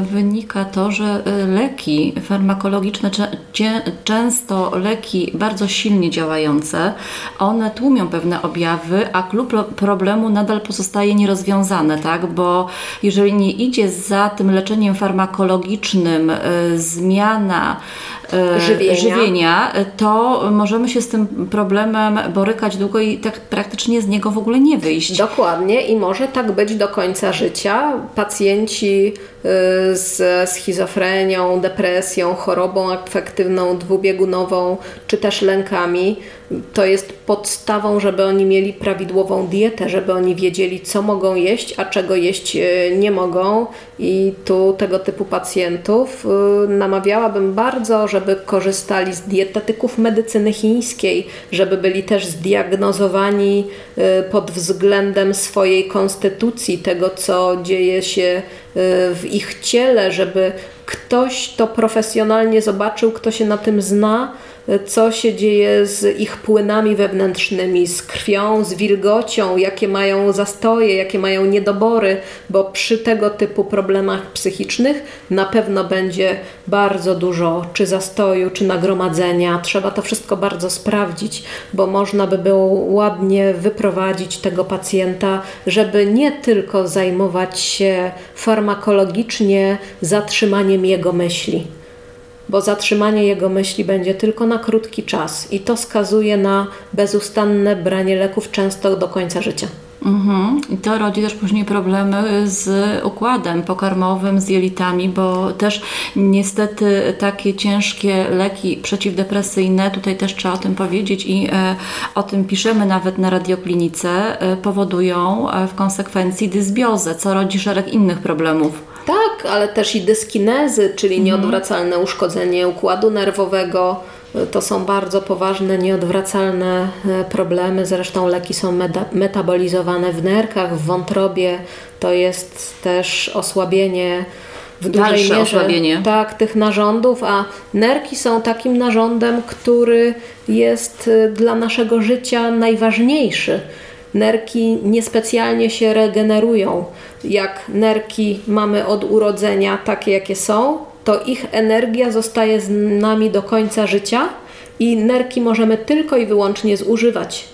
yy, wynika to, że y, leki farmakologiczne, często leki bardzo silnie działające, one tłumią pewne objawy, a klub problemu nadal pozostaje nierozwiązany, tak? Bo jeżeli nie idzie za tym leczeniem farmakologicznym yy, zmiana żywienia. żywienia, to możemy się z tym problemem borykać długo i tak praktycznie z niego w ogóle nie wyjść. Dokładnie i może tak być do końca życia. Pacjenci Y, z schizofrenią, depresją, chorobą afektywną dwubiegunową, czy też lękami. To jest podstawą, żeby oni mieli prawidłową dietę, żeby oni wiedzieli, co mogą jeść, a czego jeść y, nie mogą. I tu tego typu pacjentów y, namawiałabym bardzo, żeby korzystali z dietetyków medycyny chińskiej, żeby byli też zdiagnozowani pod względem swojej konstytucji, tego, co dzieje się w ich ciele, żeby ktoś to profesjonalnie zobaczył, kto się na tym zna, co się dzieje z ich płynami wewnętrznymi, z krwią, z wilgocią, jakie mają zastoje, jakie mają niedobory, bo przy tego typu problemach psychicznych na pewno będzie bardzo dużo czy zastoju, czy nagromadzenia. Trzeba to wszystko bardzo sprawdzić, bo można by było ładnie wyprowadzić tego pacjenta, żeby nie tylko zajmować się farmakologicznie zatrzymaniem jego myśli. Bo zatrzymanie jego myśli będzie tylko na krótki czas i to skazuje na bezustanne branie leków często do końca życia. Mhm. I to rodzi też później problemy z układem pokarmowym, z jelitami, bo też niestety takie ciężkie leki przeciwdepresyjne, tutaj też trzeba o tym powiedzieć i e, o tym piszemy nawet na radioklinice, e, powodują e, w konsekwencji dysbiozę, co rodzi szereg innych problemów. Tak, ale też i dyskinezy, czyli nieodwracalne uszkodzenie układu nerwowego. To są bardzo poważne, nieodwracalne e, problemy. Zresztą leki są meta- metabolizowane w nerkach, w wątrobie. To jest też osłabienie w dużej Dalsze mierze osłabienie. tak, tych narządów, a nerki są takim narządem, który jest y, dla naszego życia najważniejszy. Nerki niespecjalnie się regenerują. Jak nerki mamy od urodzenia takie, jakie są, to ich energia zostaje z nami do końca życia i nerki możemy tylko i wyłącznie zużywać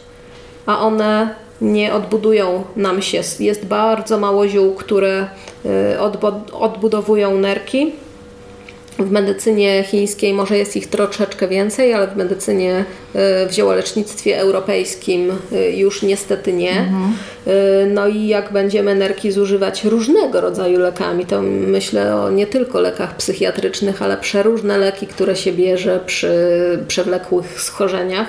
a one nie odbudują nam się. Jest bardzo mało ziół, które y, odbu- odbudowują nerki. W medycynie chińskiej może jest ich troszeczkę więcej, ale w medycynie, w ziołolecznictwie europejskim y, już niestety nie. Y, No i jak będziemy nerki zużywać różnego rodzaju lekami, to myślę o nie tylko lekach psychiatrycznych, ale przeróżne leki, które się bierze przy przewlekłych schorzeniach,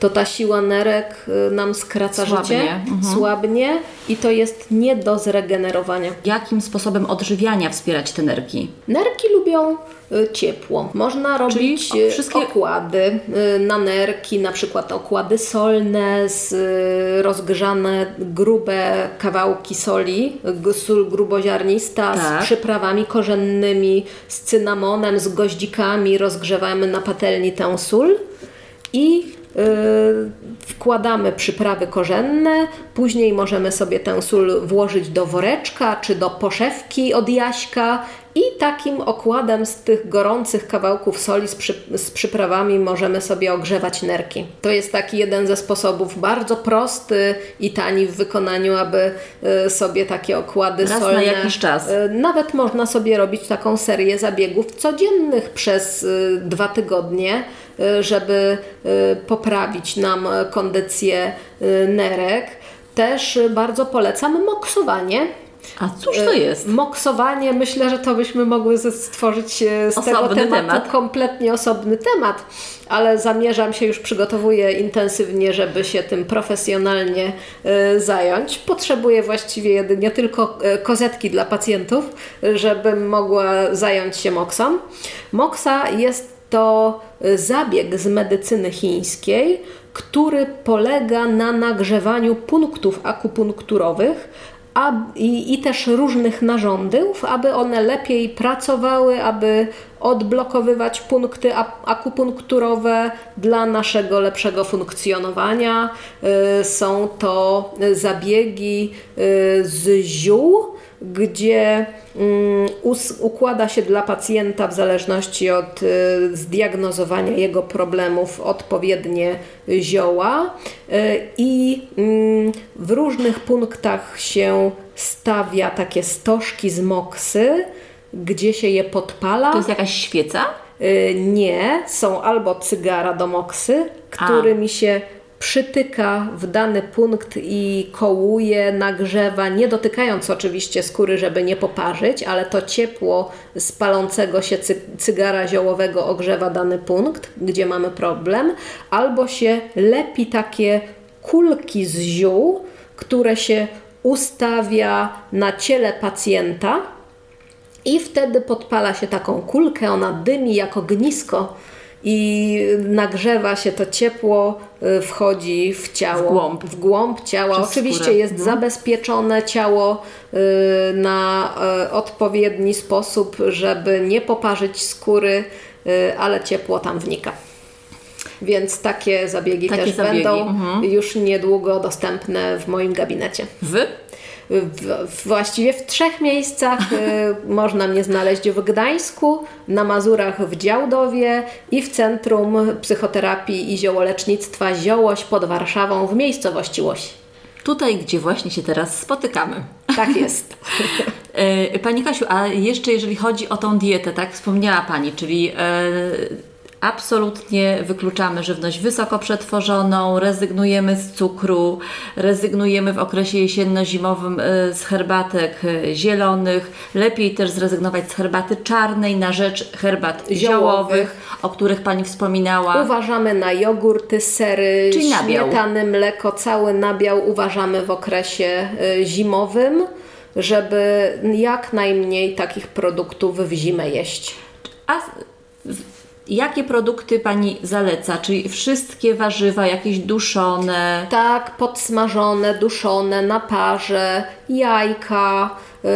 to ta siła nerek y, nam skraca Słabnie, życie, mhm. słabnie i to jest nie do zregenerowania. Jakim sposobem odżywiania wspierać te nerki? Nerki lubią ciepło. Można robić y, wszystkie- okłady na nerki, na przykład okłady solne z y, rozgrzane grube kawałki soli, sól gruboziarnista Tak. z przyprawami korzennymi, z cynamonem, z goździkami. Rozgrzewamy na patelni tę sól i y, wkładamy przyprawy korzenne, później możemy sobie tę sól włożyć do woreczka czy do poszewki od jaśka i takim okładem z tych gorących kawałków soli z, przy, z przyprawami możemy sobie ogrzewać nerki. To jest taki jeden ze sposobów bardzo prosty i tani w wykonaniu, aby y, sobie takie okłady Raz na solne jakiś czas. y, nawet można sobie robić taką serię zabiegów codziennych przez y, dwa tygodnie, żeby poprawić nam kondycję nerek. Też bardzo polecam moksowanie. A cóż to Y, jest? Moksowanie, myślę, że to byśmy mogły stworzyć e, z tego Osobny tematu temat. kompletnie osobny temat, ale zamierzam się, już przygotowuję intensywnie, żeby się tym profesjonalnie e, zająć. Potrzebuję właściwie jedynie tylko e, kozetki dla pacjentów, e, żebym mogła zająć się moksą. Moksa jest to e, zabieg z medycyny chińskiej, który polega na nagrzewaniu punktów akupunkturowych, a, i, i też różnych narządów, aby one lepiej pracowały, aby odblokowywać punkty akupunkturowe dla naszego lepszego funkcjonowania. Y, Są to zabiegi y, z ziół, gdzie mm, układa się dla pacjenta w zależności od y, zdiagnozowania jego problemów odpowiednie zioła y, i mm, w różnych punktach się stawia takie stożki z moksy, gdzie się je podpala. To jest jakaś świeca? Y, Nie, są albo cygara do moksy, którymi się przytyka w dany punkt i kołuje, nagrzewa, nie dotykając oczywiście skóry, żeby nie poparzyć, ale to ciepło z palącego się cy- cygara ziołowego ogrzewa dany punkt, gdzie mamy problem, albo się lepi takie kulki z ziół, które się ustawia na ciele pacjenta i wtedy podpala się taką kulkę, ona dymi jako gnisko i nagrzewa się to ciepło, y, wchodzi w ciało. W głąb. W głąb ciała. Przez Oczywiście skórę. jest No. zabezpieczone ciało y, na y, odpowiedni sposób, żeby nie poparzyć skóry, ale ciepło tam wnika. Więc takie zabiegi Takie też zabiegi, będą mhm. już niedługo dostępne w moim gabinecie. Wy? W, w, właściwie w trzech miejscach y, można mnie znaleźć w Gdańsku, na Mazurach w Działdowie i w Centrum Psychoterapii i Ziołolecznictwa Ziołoś pod Warszawą w miejscowości Łoś. Tutaj, gdzie właśnie się teraz spotykamy. Tak jest. E, Pani Kasiu, a jeszcze jeżeli chodzi o tą dietę, tak wspomniała Pani, czyli e, absolutnie wykluczamy żywność wysoko przetworzoną, rezygnujemy z cukru, rezygnujemy w okresie jesienno-zimowym e, z herbatek e, zielonych, lepiej też zrezygnować z herbaty czarnej na rzecz herbat Ziołowych. ziołowych, o których Pani wspominała. Uważamy na jogurty, sery, Czyli śmietany, mleko, cały nabiał uważamy w okresie y, zimowym, żeby jak najmniej takich produktów w zimę jeść. A jakie produkty Pani zaleca? Czyli wszystkie warzywa, jakieś duszone, Tak, podsmażone, duszone, na parze, jajka, y,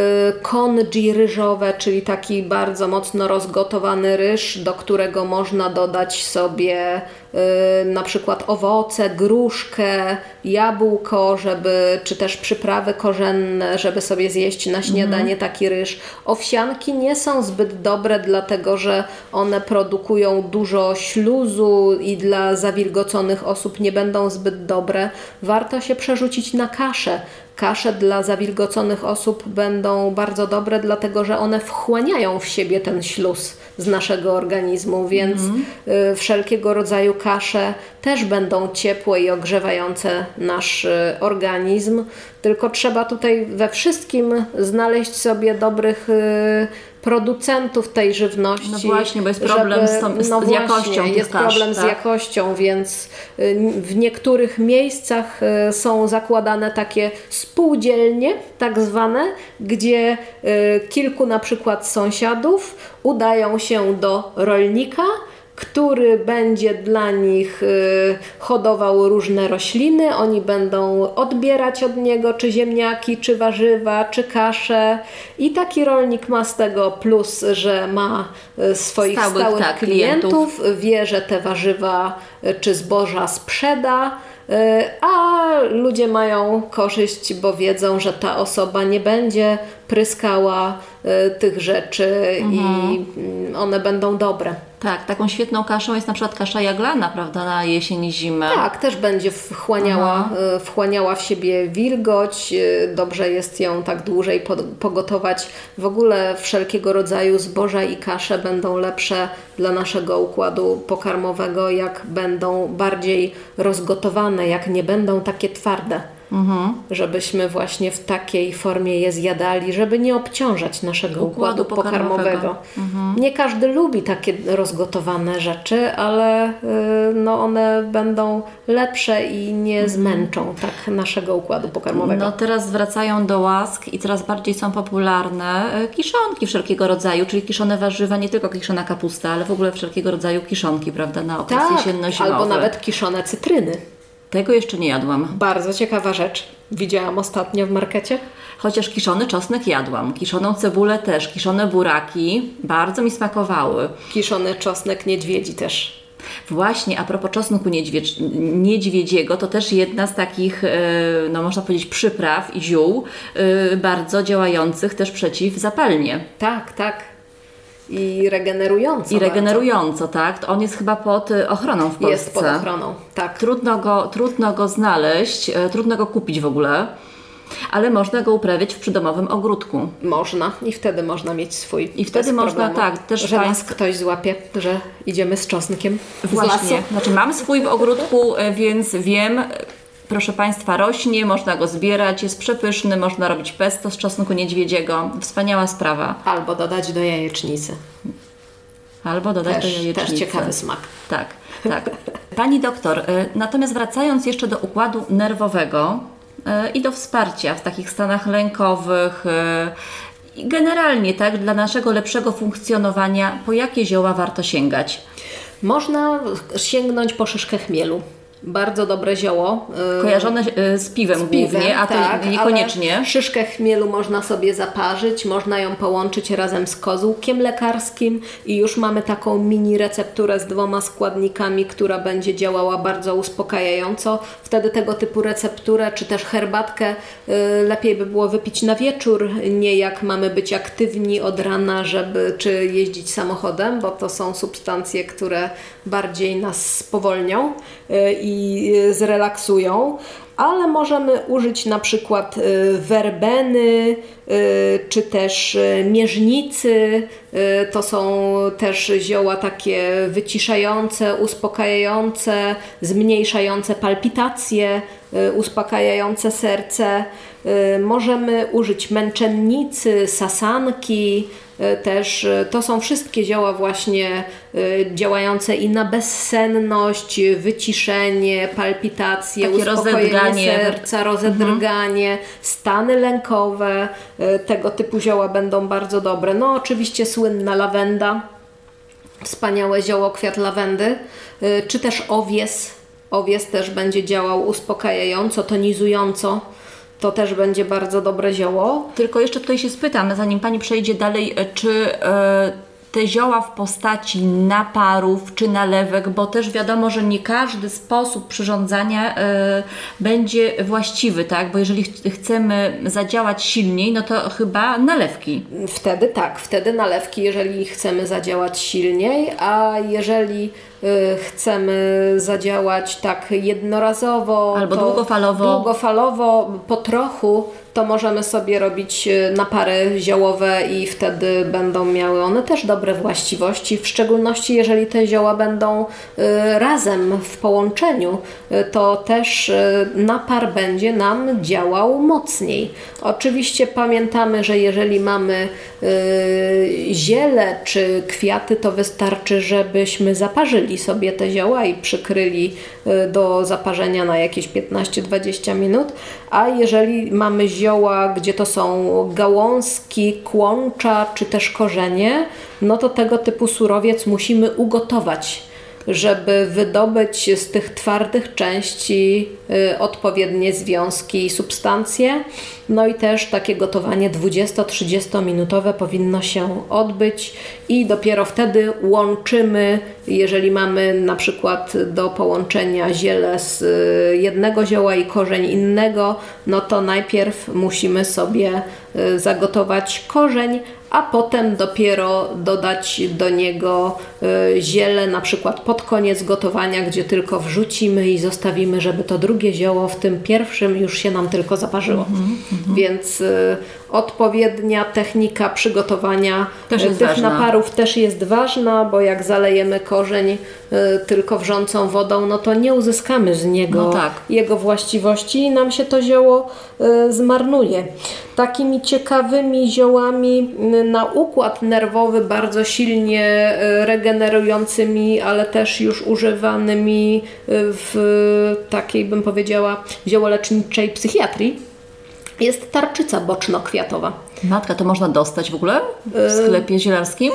congee ryżowe, czyli taki bardzo mocno rozgotowany ryż, do którego można dodać sobie y, na przykład owoce, gruszkę, jabłko, żeby, czy też przyprawy korzenne, żeby sobie zjeść na śniadanie taki ryż. Owsianki nie są zbyt dobre, dlatego że one produkują dużo śluzu i dla zawilgoconych osób nie będą zbyt dobre. Warto się przerzucić na kaszę. Kasze dla zawilgoconych osób będą bardzo dobre, dlatego że one wchłaniają w siebie ten śluz z naszego organizmu, więc y, wszelkiego rodzaju kasze też będą ciepłe i ogrzewające nasz y, organizm. Tylko trzeba tutaj we wszystkim znaleźć sobie dobrych y, producentów tej żywności. No właśnie, bo jest problem z tą- z- no z właśnie, jakością tych Jest kasz, problem z tak? jakością, więc y, w niektórych miejscach y, są zakładane takie spółdzielnie, tak zwane, gdzie y, kilku na przykład sąsiadów udają się do rolnika, który będzie dla nich y, hodował różne rośliny. Oni będą odbierać od niego czy ziemniaki, czy warzywa, czy kasze. I taki rolnik ma z tego plus, że ma y, swoich Stałych, stałych, tak, klientów, klientów. wie, że te warzywa y, czy zboża sprzeda. A ludzie mają korzyść, bo wiedzą, że ta osoba nie będzie pryskała tych rzeczy i mm, one będą dobre. Tak, taką świetną kaszą jest na przykład kasza jaglana, prawda, na jesień i zimę. Tak, też będzie wchłaniała, y, wchłaniała w siebie wilgoć. y, Dobrze jest ją tak dłużej pogotować. W ogóle wszelkiego rodzaju zboża i kasze będą lepsze dla naszego układu pokarmowego, jak będą bardziej rozgotowane, jak nie będą takie twarde. Żebyśmy właśnie w takiej formie je zjadali, żeby nie obciążać naszego układu, Układu pokarmowego. pokarmowego. Nie każdy lubi takie rozgotowane rzeczy, ale y, no one będą lepsze i nie zmęczą tak naszego układu pokarmowego. No teraz wracają do łask i coraz bardziej są popularne e, kiszonki wszelkiego rodzaju, czyli kiszone warzywa, nie tylko kiszona kapusta, ale w ogóle wszelkiego rodzaju kiszonki, prawda, na okres tak, jesienno-zimowy. albo nawet kiszone cytryny. Tego jeszcze nie jadłam. Bardzo ciekawa rzecz. Widziałam ostatnio w markecie. Chociaż kiszony czosnek jadłam, kiszoną cebulę też, kiszone buraki bardzo mi smakowały. Kiszony czosnek niedźwiedzi też. Właśnie, a propos czosnku niedźwiedź, niedźwiedziego, to też jedna z takich, e, no można powiedzieć, przypraw i ziół e, bardzo działających też przeciwzapalnie Tak, tak. I regenerująco. i regenerująco, tak? On jest chyba pod e, ochroną w bardzo. Polsce. Jest pod ochroną, tak. Trudno go, trudno go znaleźć, e, trudno go kupić w ogóle, ale można go uprawiać w przydomowym ogródku. Można i wtedy można mieć swój. I wtedy można, problemu, tak, też że nas państw- ktoś złapie, że idziemy z czosnkiem z lasu. Właśnie, znaczy mam swój w ogródku, e, więc wiem, proszę Państwa, rośnie, można go zbierać, jest przepyszny, można robić pesto z czosnku niedźwiedziego. Wspaniała sprawa. Albo dodać do jajecznicy. Albo dodać do Też, jajecznicy. też ciekawy smak. Tak, tak. Pani doktor, y, natomiast wracając jeszcze do układu nerwowego y, i do wsparcia w takich stanach lękowych y, i generalnie tak dla naszego lepszego funkcjonowania, po jakie zioła warto sięgać? Można sięgnąć po szyszkę chmielu. Bardzo dobre zioło. y, Kojarzone y, z piwem, z piwem, głównie, a to tak, niekoniecznie. Ale szyszkę chmielu można sobie zaparzyć, można ją połączyć razem z kozłkiem lekarskim i już mamy taką mini recepturę z dwoma składnikami, która będzie działała bardzo uspokajająco. Wtedy tego typu recepturę, czy też herbatkę y, lepiej by było wypić na wieczór, nie jak mamy być aktywni od rana, żeby czy jeździć samochodem, bo to są substancje, które bardziej nas spowolnią y, i y, zrelaksują. ale możemy użyć na przykład y, werbeny, czy też mierznicy. To są też zioła takie wyciszające, uspokajające, zmniejszające palpitacje, uspokajające serce. Możemy użyć męczennicy, sasanki, też e, to są wszystkie zioła właśnie e, działające i na bezsenność, wyciszenie, palpitacje, Takie uspokojenie rozedrganie. serca, rozedrganie, mhm. stany lękowe. Tego typu zioła będą bardzo dobre. No oczywiście słynna lawenda, wspaniałe zioło kwiat lawendy, czy też owies. Owies też będzie działał uspokajająco, tonizująco to też będzie bardzo dobre zioło. Tylko jeszcze tutaj się spytam, zanim Pani przejdzie dalej, e, czy e, te zioła w postaci naparów czy nalewek, bo też wiadomo, że nie każdy sposób przyrządzania e, będzie właściwy, tak? Bo jeżeli ch chcemy zadziałać silniej, no to chyba nalewki. Wtedy tak, wtedy nalewki, jeżeli chcemy zadziałać silniej, a jeżeli Y, chcemy zadziałać tak jednorazowo, albo długofalowo. długofalowo, po trochu, to możemy sobie robić y, napary ziołowe i wtedy będą miały one też dobre właściwości, w szczególności jeżeli te zioła będą y, razem w połączeniu, to też napar będzie nam działał mocniej. Oczywiście pamiętamy, że jeżeli mamy ziele czy kwiaty, to wystarczy, żebyśmy zaparzyli sobie te zioła i przykryli y, do zaparzenia na jakieś 15-20 minut. A jeżeli mamy zioła, gdzie to są gałązki, kłącza czy też korzenie, no to tego typu surowiec musimy ugotować żeby wydobyć z tych twardych części y, odpowiednie związki i substancje. No i też takie gotowanie 20-30 minutowe powinno się odbyć i dopiero wtedy łączymy, jeżeli mamy na przykład do połączenia ziele z y, jednego zioła i korzeń innego, no to najpierw musimy sobie y, zagotować korzeń, a potem dopiero dodać do niego y, ziele, na przykład pod koniec gotowania, gdzie tylko wrzucimy i zostawimy, żeby to drugie zioło w tym pierwszym już się nam tylko zaparzyło. Mm -hmm. Więc y, odpowiednia technika przygotowania też tych ważna. naparów też jest ważna, bo jak zalejemy korzeń tylko wrzącą wodą, no to nie uzyskamy z niego no tak. jego właściwości i nam się to zioło zmarnuje. Takimi ciekawymi ziołami na układ nerwowy bardzo silnie e, regenerującymi, ale też już używanymi e, w takiej, bym powiedziała, ziołoleczniczej psychiatrii jest tarczyca boczno-kwiatowa. Matka, to można dostać w ogóle w e, sklepie zielarskim?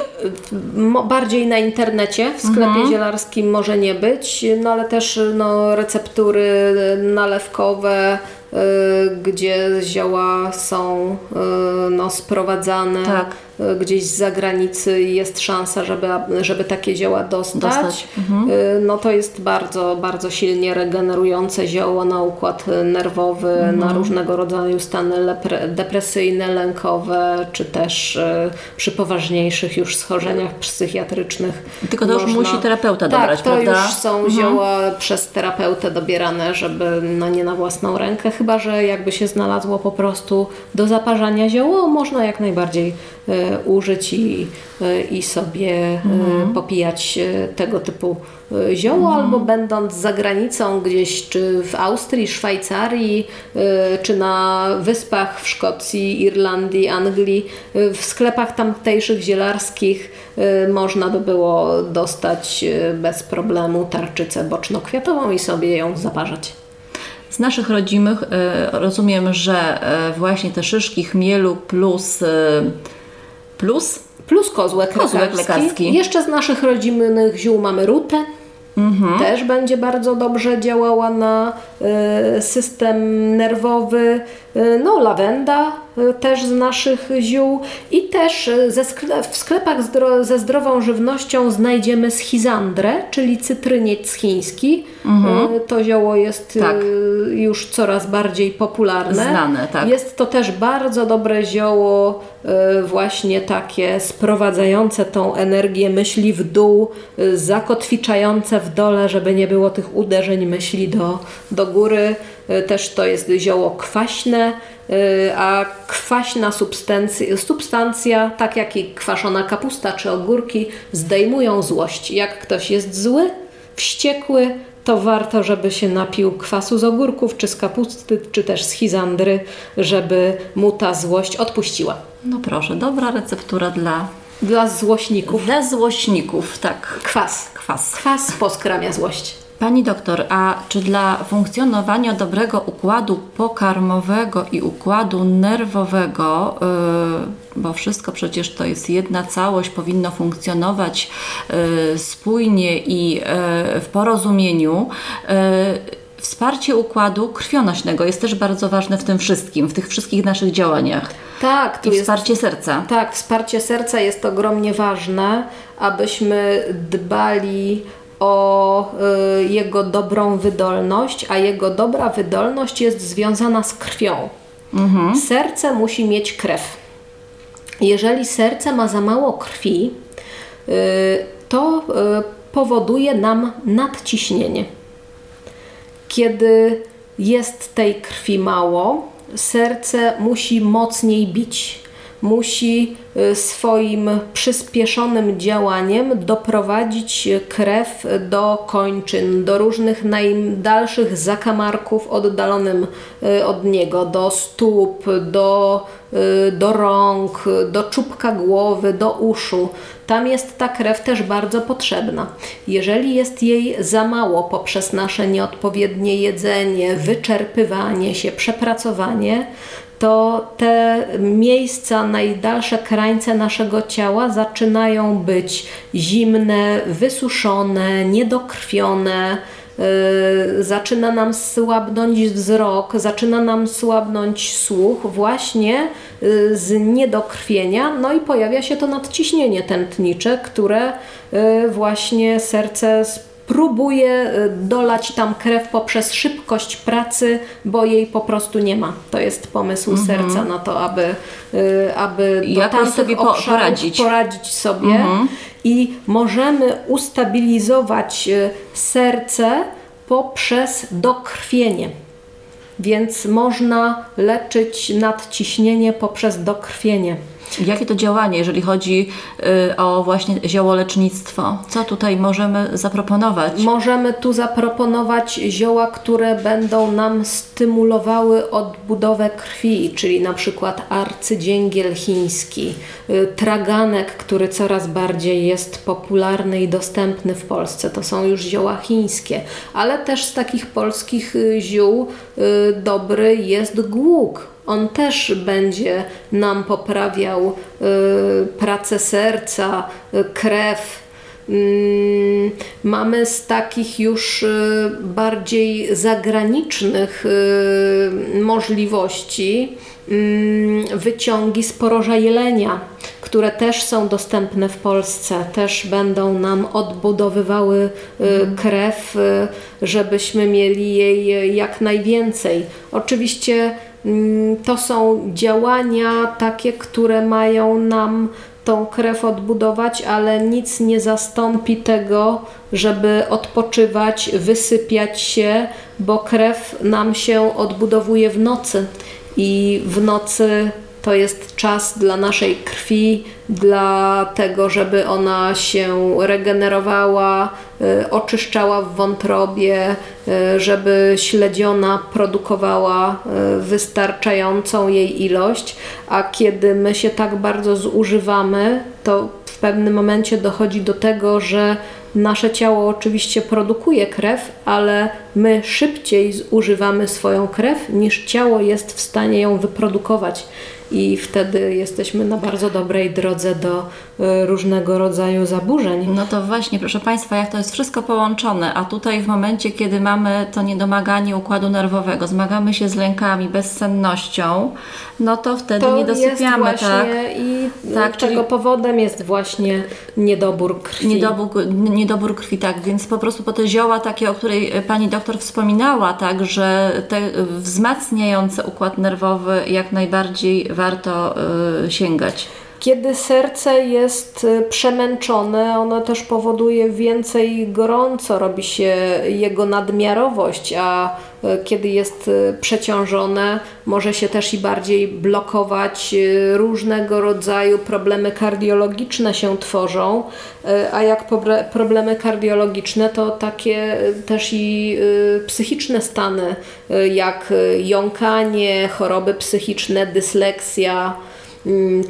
Bardziej na internecie, w sklepie mhm. zielarskim może nie być, no ale też no, receptury nalewkowe, Y, gdzie zioła są y, no, sprowadzane tak. Y, gdzieś z zagranicy i jest szansa, żeby, żeby takie zioła dostać, dostać. Mhm. no to jest bardzo, bardzo silnie regenerujące zioło na układ nerwowy, mhm. na różnego rodzaju stany depresyjne, lękowe, czy też przy poważniejszych już schorzeniach psychiatrycznych. Tylko to można... już musi terapeuta tak, dobrać, to prawda? już są mhm. zioła przez terapeutę dobierane, żeby no nie na własną rękę chyba że jakby się znalazło po prostu do zaparzania zioło, można jak najbardziej e, użyć i, e, i sobie e, mhm. popijać tego typu zioło, mhm. albo będąc za granicą gdzieś, czy w Austrii, Szwajcarii, czy na wyspach w Szkocji, Irlandii, Anglii, w sklepach tamtejszych zielarskich można by było dostać bez problemu tarczycę boczno-kwiatową i sobie ją zaparzać. Z naszych rodzimych e, rozumiem, że e, właśnie te szyszki chmielu plus e, plus plus kozłek, kozłek lekarski. lekarski. Jeszcze z naszych rodzimych ziół mamy rutę. Mhm. Też będzie bardzo dobrze działała na system nerwowy. no, lawenda też z naszych ziół i też ze skle w sklepach zdro ze zdrową żywnością znajdziemy schizandrę, czyli cytryniec chiński. Mhm. To zioło jest tak. już coraz bardziej popularne. Znane, tak. Jest to też bardzo dobre zioło, właśnie takie sprowadzające tą energię myśli w dół, zakotwiczające w dole, żeby nie było tych uderzeń myśli do, do góry. Y, Też to jest zioło kwaśne, y, a kwaśna substancja, substancja, tak jak i kwaszona kapusta czy ogórki, zdejmują złość. Jak ktoś jest zły, wściekły, to warto, żeby się napił kwasu z ogórków, czy z kapusty, czy też z chizandry, żeby mu ta złość odpuściła. No proszę, dobra receptura dla, Dla złośników dla złośników, tak. kwas. Kwas. Kwas poskramia złość. Pani doktor, a czy dla funkcjonowania dobrego układu pokarmowego i układu nerwowego, yy, bo wszystko przecież to jest jedna całość, powinno funkcjonować yy, spójnie i yy, w porozumieniu, wsparcie układu krwionośnego jest też bardzo ważne w tym wszystkim, w tych wszystkich naszych działaniach. Tak, tu I jest wsparcie serca. Tak, wsparcie serca jest ogromnie ważne, abyśmy dbali o y, jego dobrą wydolność, a jego dobra wydolność jest związana z krwią. Serce musi mieć krew. Jeżeli serce ma za mało krwi, y, to y, powoduje nam nadciśnienie. Kiedy jest tej krwi mało, serce musi mocniej bić. Musi y, swoim przyspieszonym działaniem doprowadzić krew do kończyn, do różnych najdalszych zakamarków oddalonym y, od niego, do stóp, do, y, do rąk, do czubka głowy, do uszu. Tam jest ta krew też bardzo potrzebna. Jeżeli jest jej za mało poprzez nasze nieodpowiednie jedzenie, wyczerpywanie się, przepracowanie, to te miejsca, najdalsze krańce naszego ciała zaczynają być zimne, wysuszone, niedokrwione. Yy, zaczyna nam słabnąć wzrok, zaczyna nam słabnąć słuch, właśnie yy, z niedokrwienia, no i pojawia się to nadciśnienie tętnicze, które yy, właśnie serce próbuje y, dolać tam krew poprzez szybkość pracy, bo jej po prostu nie ma. To jest pomysł serca na to, aby, y, aby do Jakoś tamtych sobie po- poradzić. poradzić sobie i możemy ustabilizować y, serce poprzez dokrwienie. Więc można leczyć nadciśnienie poprzez dokrwienie. Jakie to działanie, jeżeli chodzi y, o właśnie ziołolecznictwo? Co tutaj możemy zaproponować? Możemy tu zaproponować zioła, które będą nam stymulowały odbudowę krwi, czyli na przykład arcydzięgiel chiński, y, traganek, który coraz bardziej jest popularny i dostępny w Polsce. To są już zioła chińskie, ale też z takich polskich y, ziół dobry jest głuk. On też będzie nam poprawiał y, pracę serca, y, krew. Mm, Mamy z takich już y, bardziej zagranicznych możliwości mm, wyciągi z poroża jelenia, które też są dostępne w Polsce, też będą nam odbudowywały y, krew, żebyśmy mieli jej jak najwięcej. Oczywiście to są działania takie, które mają nam tą krew odbudować, ale nic nie zastąpi tego, żeby odpoczywać, wysypiać się, bo krew nam się odbudowuje w nocy. I w nocy to jest czas dla naszej krwi, dla tego, żeby ona się regenerowała, y, oczyszczała w wątrobie, y, żeby śledziona produkowała y, wystarczającą jej ilość, a kiedy my się tak bardzo zużywamy, to w pewnym momencie dochodzi do tego, że nasze ciało oczywiście produkuje krew, ale my szybciej zużywamy swoją krew niż ciało jest w stanie ją wyprodukować. I wtedy jesteśmy na bardzo dobrej drodze do y, różnego rodzaju zaburzeń. No to właśnie, proszę Państwa, jak to jest wszystko połączone, a tutaj w momencie, kiedy mamy to niedomaganie układu nerwowego, zmagamy się z lękami, bezsennością, no to wtedy nie dosypiamy, tak? i Tak, tego czyli- powodem jest właśnie niedobór krwi. Niedobór, niedobór krwi, tak, więc po prostu po te zioła takie, o której e, pani doktor wspominała, tak, że te e, wzmacniające układ nerwowy jak najbardziej warto y, sięgać. Kiedy serce jest y, przemęczone, ono też powoduje więcej gorąco, robi się jego nadmiarowość, a y, kiedy jest y, przeciążone, może się też i bardziej blokować, różnego rodzaju problemy kardiologiczne się tworzą, a jak problemy kardiologiczne, to takie też i psychiczne stany, jak jąkanie, choroby psychiczne, dysleksja,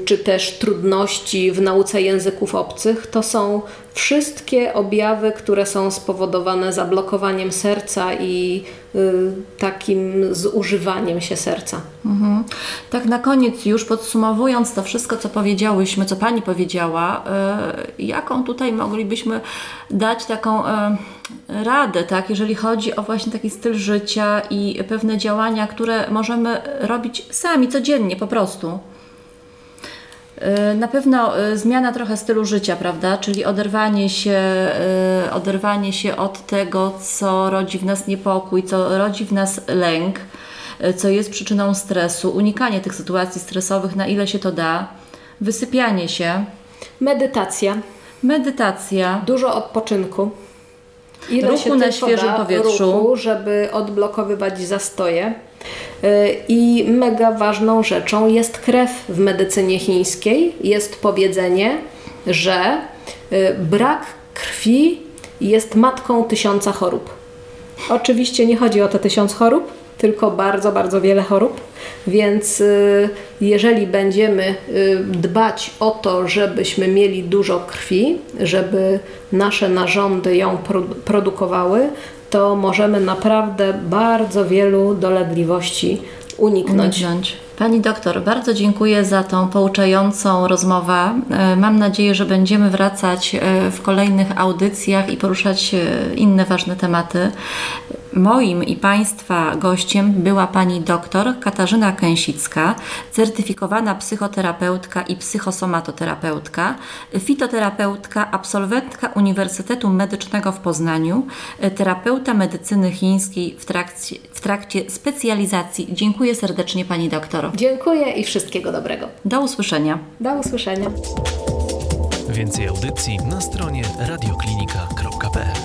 czy też trudności w nauce języków obcych, to są wszystkie objawy, które są spowodowane zablokowaniem serca i y, takim zużywaniem się serca. Mhm. Tak na koniec już podsumowując to wszystko, co powiedziałyśmy, co Pani powiedziała, y, jaką tutaj moglibyśmy dać taką y, radę, tak, jeżeli chodzi o właśnie taki styl życia i pewne działania, które możemy robić sami, codziennie po prostu? E, na pewno e, zmiana trochę stylu życia, prawda? Czyli oderwanie się, e, oderwanie się od tego, co rodzi w nas niepokój, co rodzi w nas lęk, co jest przyczyną stresu, unikanie tych sytuacji stresowych, na ile się to da, wysypianie się. Medytacja. Medytacja. Dużo odpoczynku. Ile ruchu na świeżym powietrzu. Ruchu, żeby odblokowywać zastoje. Y, I mega ważną rzeczą jest krew w medycynie chińskiej. Jest powiedzenie, że y, brak krwi jest matką tysiąca chorób. Oczywiście nie chodzi o te tysiąc chorób, tylko bardzo, bardzo wiele chorób. Więc y, jeżeli będziemy dbać o to, żebyśmy mieli dużo krwi, żeby nasze narządy ją produkowały, to możemy naprawdę bardzo wielu dolegliwości uniknąć. uniknąć. Pani doktor, bardzo dziękuję za tą pouczającą rozmowę. E, mam nadzieję, że będziemy wracać e, w kolejnych audycjach i poruszać e, inne ważne tematy. Moim i Państwa gościem była pani doktor Katarzyna Kęsicka, certyfikowana psychoterapeutka i psychosomatoterapeutka, fitoterapeutka, absolwentka Uniwersytetu Medycznego w Poznaniu, terapeuta medycyny chińskiej w trakcie, w trakcie specjalizacji. Dziękuję serdecznie pani doktor. Dziękuję i wszystkiego dobrego. Do usłyszenia. Do usłyszenia. Więcej audycji na stronie radioklinika.pl